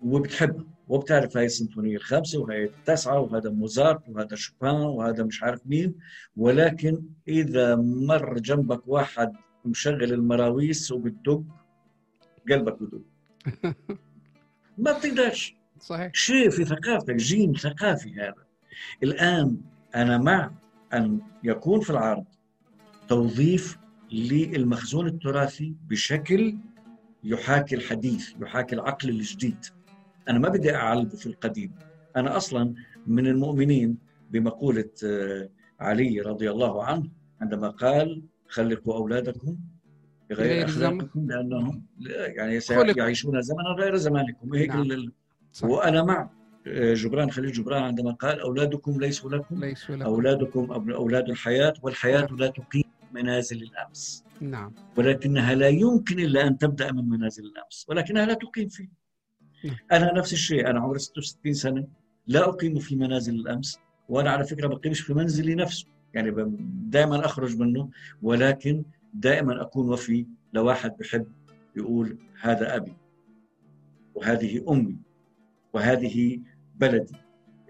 وبتحبها وبتعرف هاي السيمفونية الخامسة وهي التاسعة وهذا موزارت وهذا شوبان وهذا مش عارف مين. ولكن إذا مر جنبك واحد مشغل المراويس وبتدق قلبك بدق. [laughs] ما بتقدرش. صحيح. شيء في ثقافتك جين ثقافي هذا. الآن أنا مع أن يكون في العرض توظيف للمخزون التراثي بشكل يحاكي الحديث يحاكي العقل الجديد. أنا ما بدي أعلبه في القديم. أنا أصلا من المؤمنين بمقولة آه، علي رضي الله عنه عندما قال خلقوا أولادكم بغير أخلاقكم لأنهم يعني سيعيشون زمنا غير زمانكم. هيك نعم. وأنا مع. جبران خليل جبران عندما قال أولادكم ليسوا لكم, ليسوا لكم. أولادكم أولاد الحياة والحياة لا تقيم منازل الأمس نعم ولكنها لا يمكن إلا أن تبدأ من منازل الأمس ولكنها لا تقيم فيه نعم. أنا نفس الشيء أنا عمري 66 سنة لا أقيم في منازل الأمس وأنا على فكرة بقيمش في منزلي نفسه يعني دائما أخرج منه ولكن دائما أكون وفي لواحد بحب يقول هذا أبي وهذه أمي وهذه بلدي.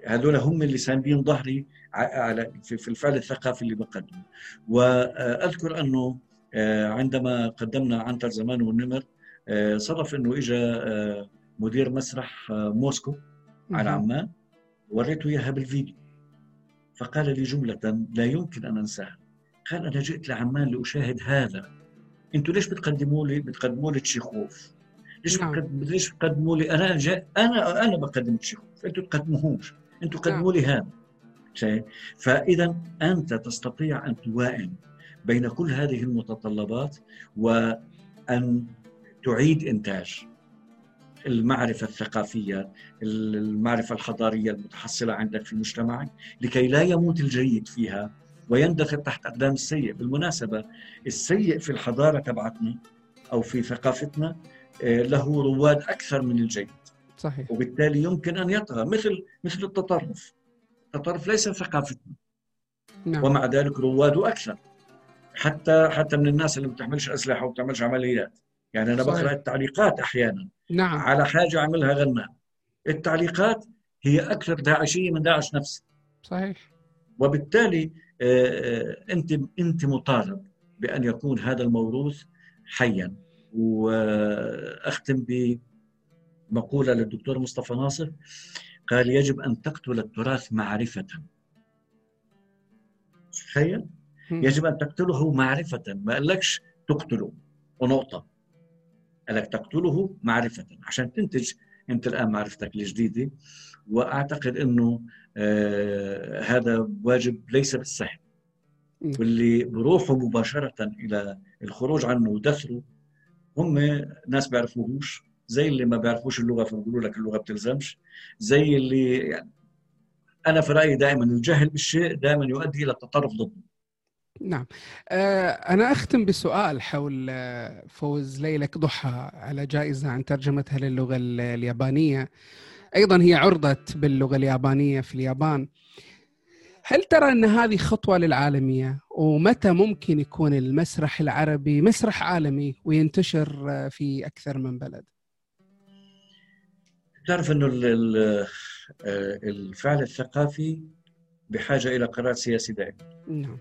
هذول هم اللي ساندين ظهري على في الفعل الثقافي اللي بقدمه. وأذكر أنه آه، عندما قدمنا عنتر زمان والنمر آه، صرف أنه اجى آه، مدير مسرح موسكو على عمان وريته إياها بالفيديو. فقال لي جملة لا يمكن أن أنساها. قال أنا جئت لعمان لأشاهد هذا. أنتم ليش بتقدموا لي بتقدموا لي تشيخوف؟ ليش نعم. ليش بتقدموا لي؟ أنا جاي أنا أنا بقدم تشيخوف أنتم تقدموهوش. أنتم قدموا لي هذا شيء. فإذا أنت تستطيع أن توائم بين كل هذه المتطلبات وأن تعيد إنتاج المعرفة الثقافية المعرفة الحضارية المتحصلة عندك في مجتمعك لكي لا يموت الجيد فيها ويندثر تحت أقدام السيء. بالمناسبة السيء في الحضارة تبعتنا أو في ثقافتنا له رواد أكثر من الجيد. صحيح. وبالتالي يمكن أن يطغى مثل مثل التطرف. التطرف ليس ثقافتنا نعم. ومع ذلك رواده أكثر. حتى حتى من الناس اللي ما بتعملش أسلحة وما بتعملش عمليات. يعني أنا بقرأ التعليقات أحيانا. نعم. على حاجة عملها غنى التعليقات هي أكثر داعشية من داعش نفسه. صحيح. وبالتالي آه، آه، أنت أنت مطالب بأن يكون هذا الموروث حيا. وأختم مقولة للدكتور مصطفى ناصر. قال يجب أن تقتل التراث معرفة. تخيل. يجب أن تقتله معرفة. ما قالكش تقتله. ونقطة. قال لك تقتله معرفة. عشان تنتج أنت الآن معرفتك الجديدة. وأعتقد أنه آه هذا واجب ليس بالسهل. واللي بروحوا مباشرة إلى الخروج عنه ودثره هم ناس بيعرفوهوش زي اللي ما بيعرفوش اللغة فبيقولوا لك اللغة بتلزمش. زي اللي يعني أنا في رأيي دائما الجهل بالشيء دائما يؤدي إلى التطرف ضده. نعم. آه، أنا أختم بسؤال حول آه، فوز ليلك ضحى على جائزة عن ترجمتها للغة اليابانية. أيضا هي عرضت باللغة اليابانية في اليابان. هل ترى أن هذه خطوة للعالمية ومتى ممكن يكون المسرح العربي مسرح عالمي وينتشر في أكثر من بلد؟ تعرف أنه الفعل الثقافي بحاجة إلى قرار سياسي دائم. نعم.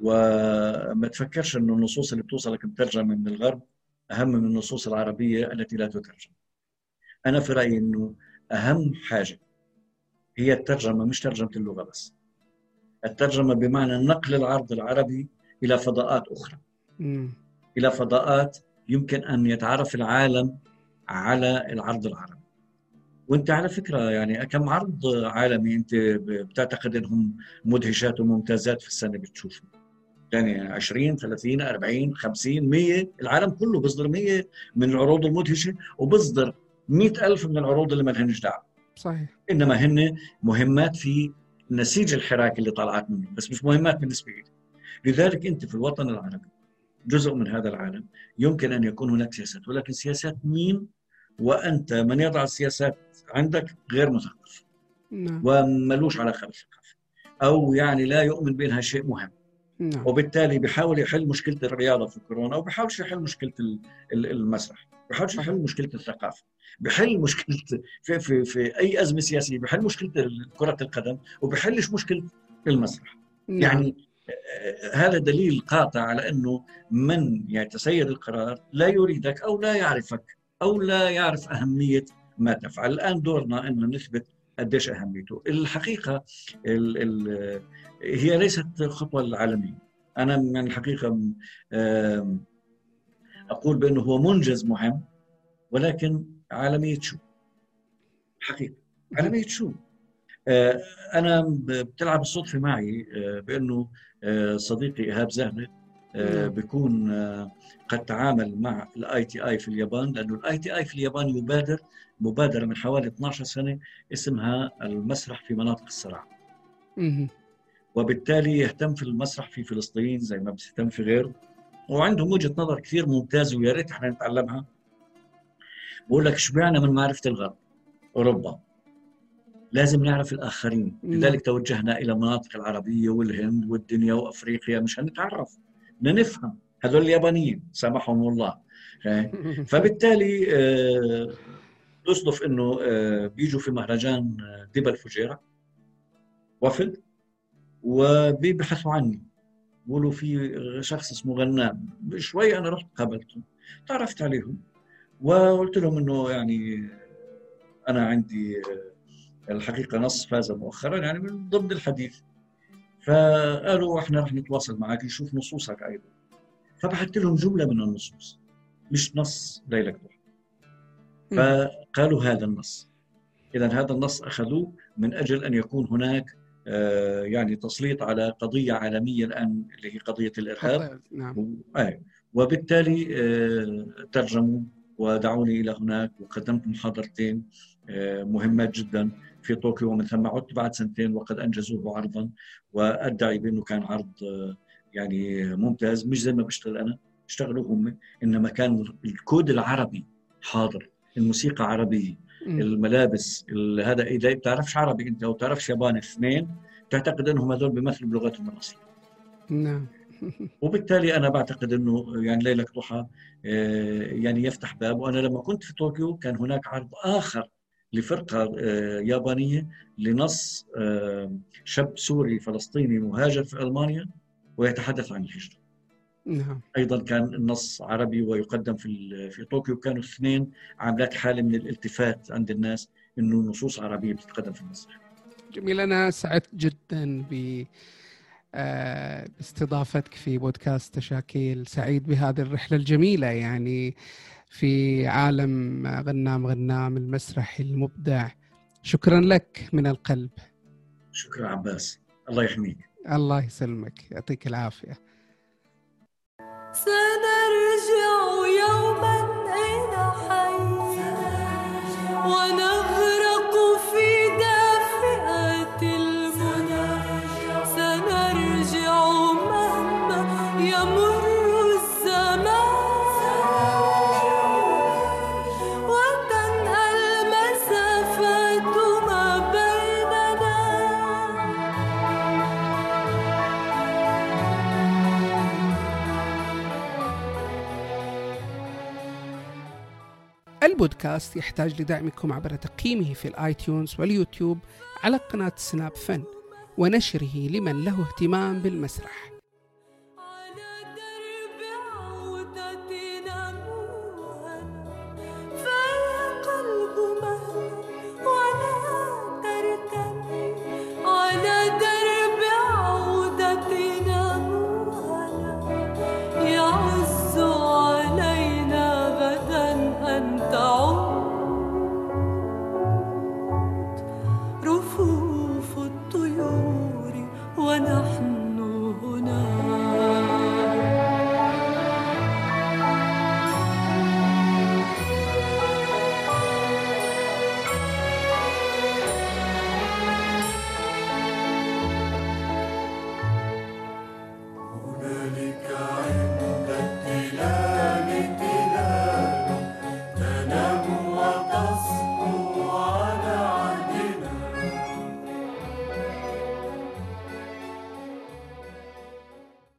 وما تفكرش أنه النصوص اللي بتوصلك مترجمه من الغرب أهم من النصوص العربية التي لا تترجم. أنا في رأيي أنه أهم حاجة هي الترجمة مش ترجمة اللغة بس. الترجمة بمعنى نقل العرض العربي إلى فضاءات أخرى. م. إلى فضاءات يمكن أن يتعرف العالم على العرض العربي. وأنت على فكرة يعني كم عرض عالمي أنت بتعتقد إنهم مدهشات وممتازات في السنة بتشوفهم يعني 20 30 40 50 100 العالم كله بيصدر 100 من العروض المدهشة وبيصدر 100000 من العروض اللي ما لهنش دعوة صحيح. إنما هن مهمات في نسيج الحراك اللي طلعت منه بس مش مهمات بالنسبة لي لذلك أنت في الوطن العربي جزء من هذا العالم يمكن أن يكون هناك سياسات ولكن سياسات مين؟ وأنت من يضع السياسات عندك غير مثقف. نعم. وملوش علاقة بالثقافة. أو يعني لا يؤمن بأنها شيء مهم. نعم. وبالتالي بيحاول يحل مشكلة الرياضة في كورونا وبيحاولش يحل مشكلة المسرح بيحاولش يحل مشكلة الثقافة بيحل مشكلة في, في, في أي أزمة سياسية بيحل مشكلة كرة القدم وبيحلش مشكلة المسرح نعم. يعني آه، هذا دليل قاطع على إنه من يتسيد القرار لا يريدك أو لا يعرفك أو لا يعرف أهمية ما تفعل الآن دورنا ان نثبت قديش أهميته. الحقيقة ال ال هي ليست خطوة العالميه أنا من الحقيقة أقول بأنه هو منجز مهم ولكن عالمية شو؟ حقيقة. عالمية شو؟ آه، أنا بتلعب الصدفة معي آه، بأنه آه، صديقي إيهاب نعم. بيكون قد تعامل مع ال ITI في اليابان لأنه ال ITI في اليابان يبادر مبادرة من حوالي 12 سنة اسمها المسرح في مناطق الصراع. وبالتالي يهتم في المسرح في فلسطين زي ما بيهتم في غيره. وعندهم وجهة نظر كثير ممتازة ويا ريت إحنا نتعلمها. بقول لك اشبعنا من معرفة الغرب؟ أوروبا. لازم نعرف الآخرين. لذلك توجهنا إلى المناطق العربية والهند والدنيا وأفريقيا مشان نتعرف. بدنا نفهم. هذول اليابانيين سامحهم الله [laughs] فبالتالي تصدف آه، إنه آه، بيجوا في مهرجان آه، دبا الفجيرة وفد وبيبحثوا عني بيقولوا في شخص اسمه غنام. شوي أنا رحت قابلته تعرفت عليهم وقلت لهم إنه يعني أنا عندي الحقيقة نص فاز مؤخرا يعني من ضمن الحديث. فقالوا إحنا رح نتواصل معك نشوف نصوصك أيضا. فبحثت لهم جملة من النصوص. مش نص ليلى ضحى فقالوا هذا النص. اذا هذا النص أخذوه من أجل أن يكون هناك آه، يعني تسليط على قضية عالمية الآن اللي هي قضية الإرهاب. نعم. وبالتالي آه، ترجموا ودعوني إلى هناك وقدمت محاضرتين آه، مهمات جدا. في طوكيو ومن ثم عدت بعد سنتين وقد أنجزوه عرضا وادعي بأنه كان عرض يعني ممتاز مش زي ما بشتغل أنا اشتغلوا هم إنما كان الكود العربي حاضر الموسيقى عربية الملابس هذا إذا بتعرفش عربي أنت أو بتعرفش ياباني اثنين تعتقد أنهم هذول بيمثلوا بلغتهم الأصلية. نعم. [laughs] وبالتالي أنا بعتقد أنه يعني ليلك ضحى آه، يعني يفتح باب وأنا لما كنت في طوكيو كان هناك عرض آخر لفرقة آه، يابانية لنص آه، شاب سوري فلسطيني مهاجر في ألمانيا ويتحدث عن الهجرة نعم. أيضا كان النص عربي ويقدم في في طوكيو كانوا الاثنين عاملات حالة من الالتفات عند الناس إنه نصوص عربية بتتقدم في مصر. جميل أنا سعدت جدا ب آه، باستضافتك في بودكاست تشاكيل سعيد بهذه الرحلة الجميلة يعني في عالم غنام غنام المسرحي المبدع. شكرا لك من القلب. شكرا عباس. الله يحميك. الله يسلمك. يعطيك العافية. سنرجع يوما إلى حي ونغرق البودكاست يحتاج لدعمكم عبر تقييمه في الايتيونز واليوتيوب على قناة سناب فن ونشره لمن له اهتمام بالمسرح.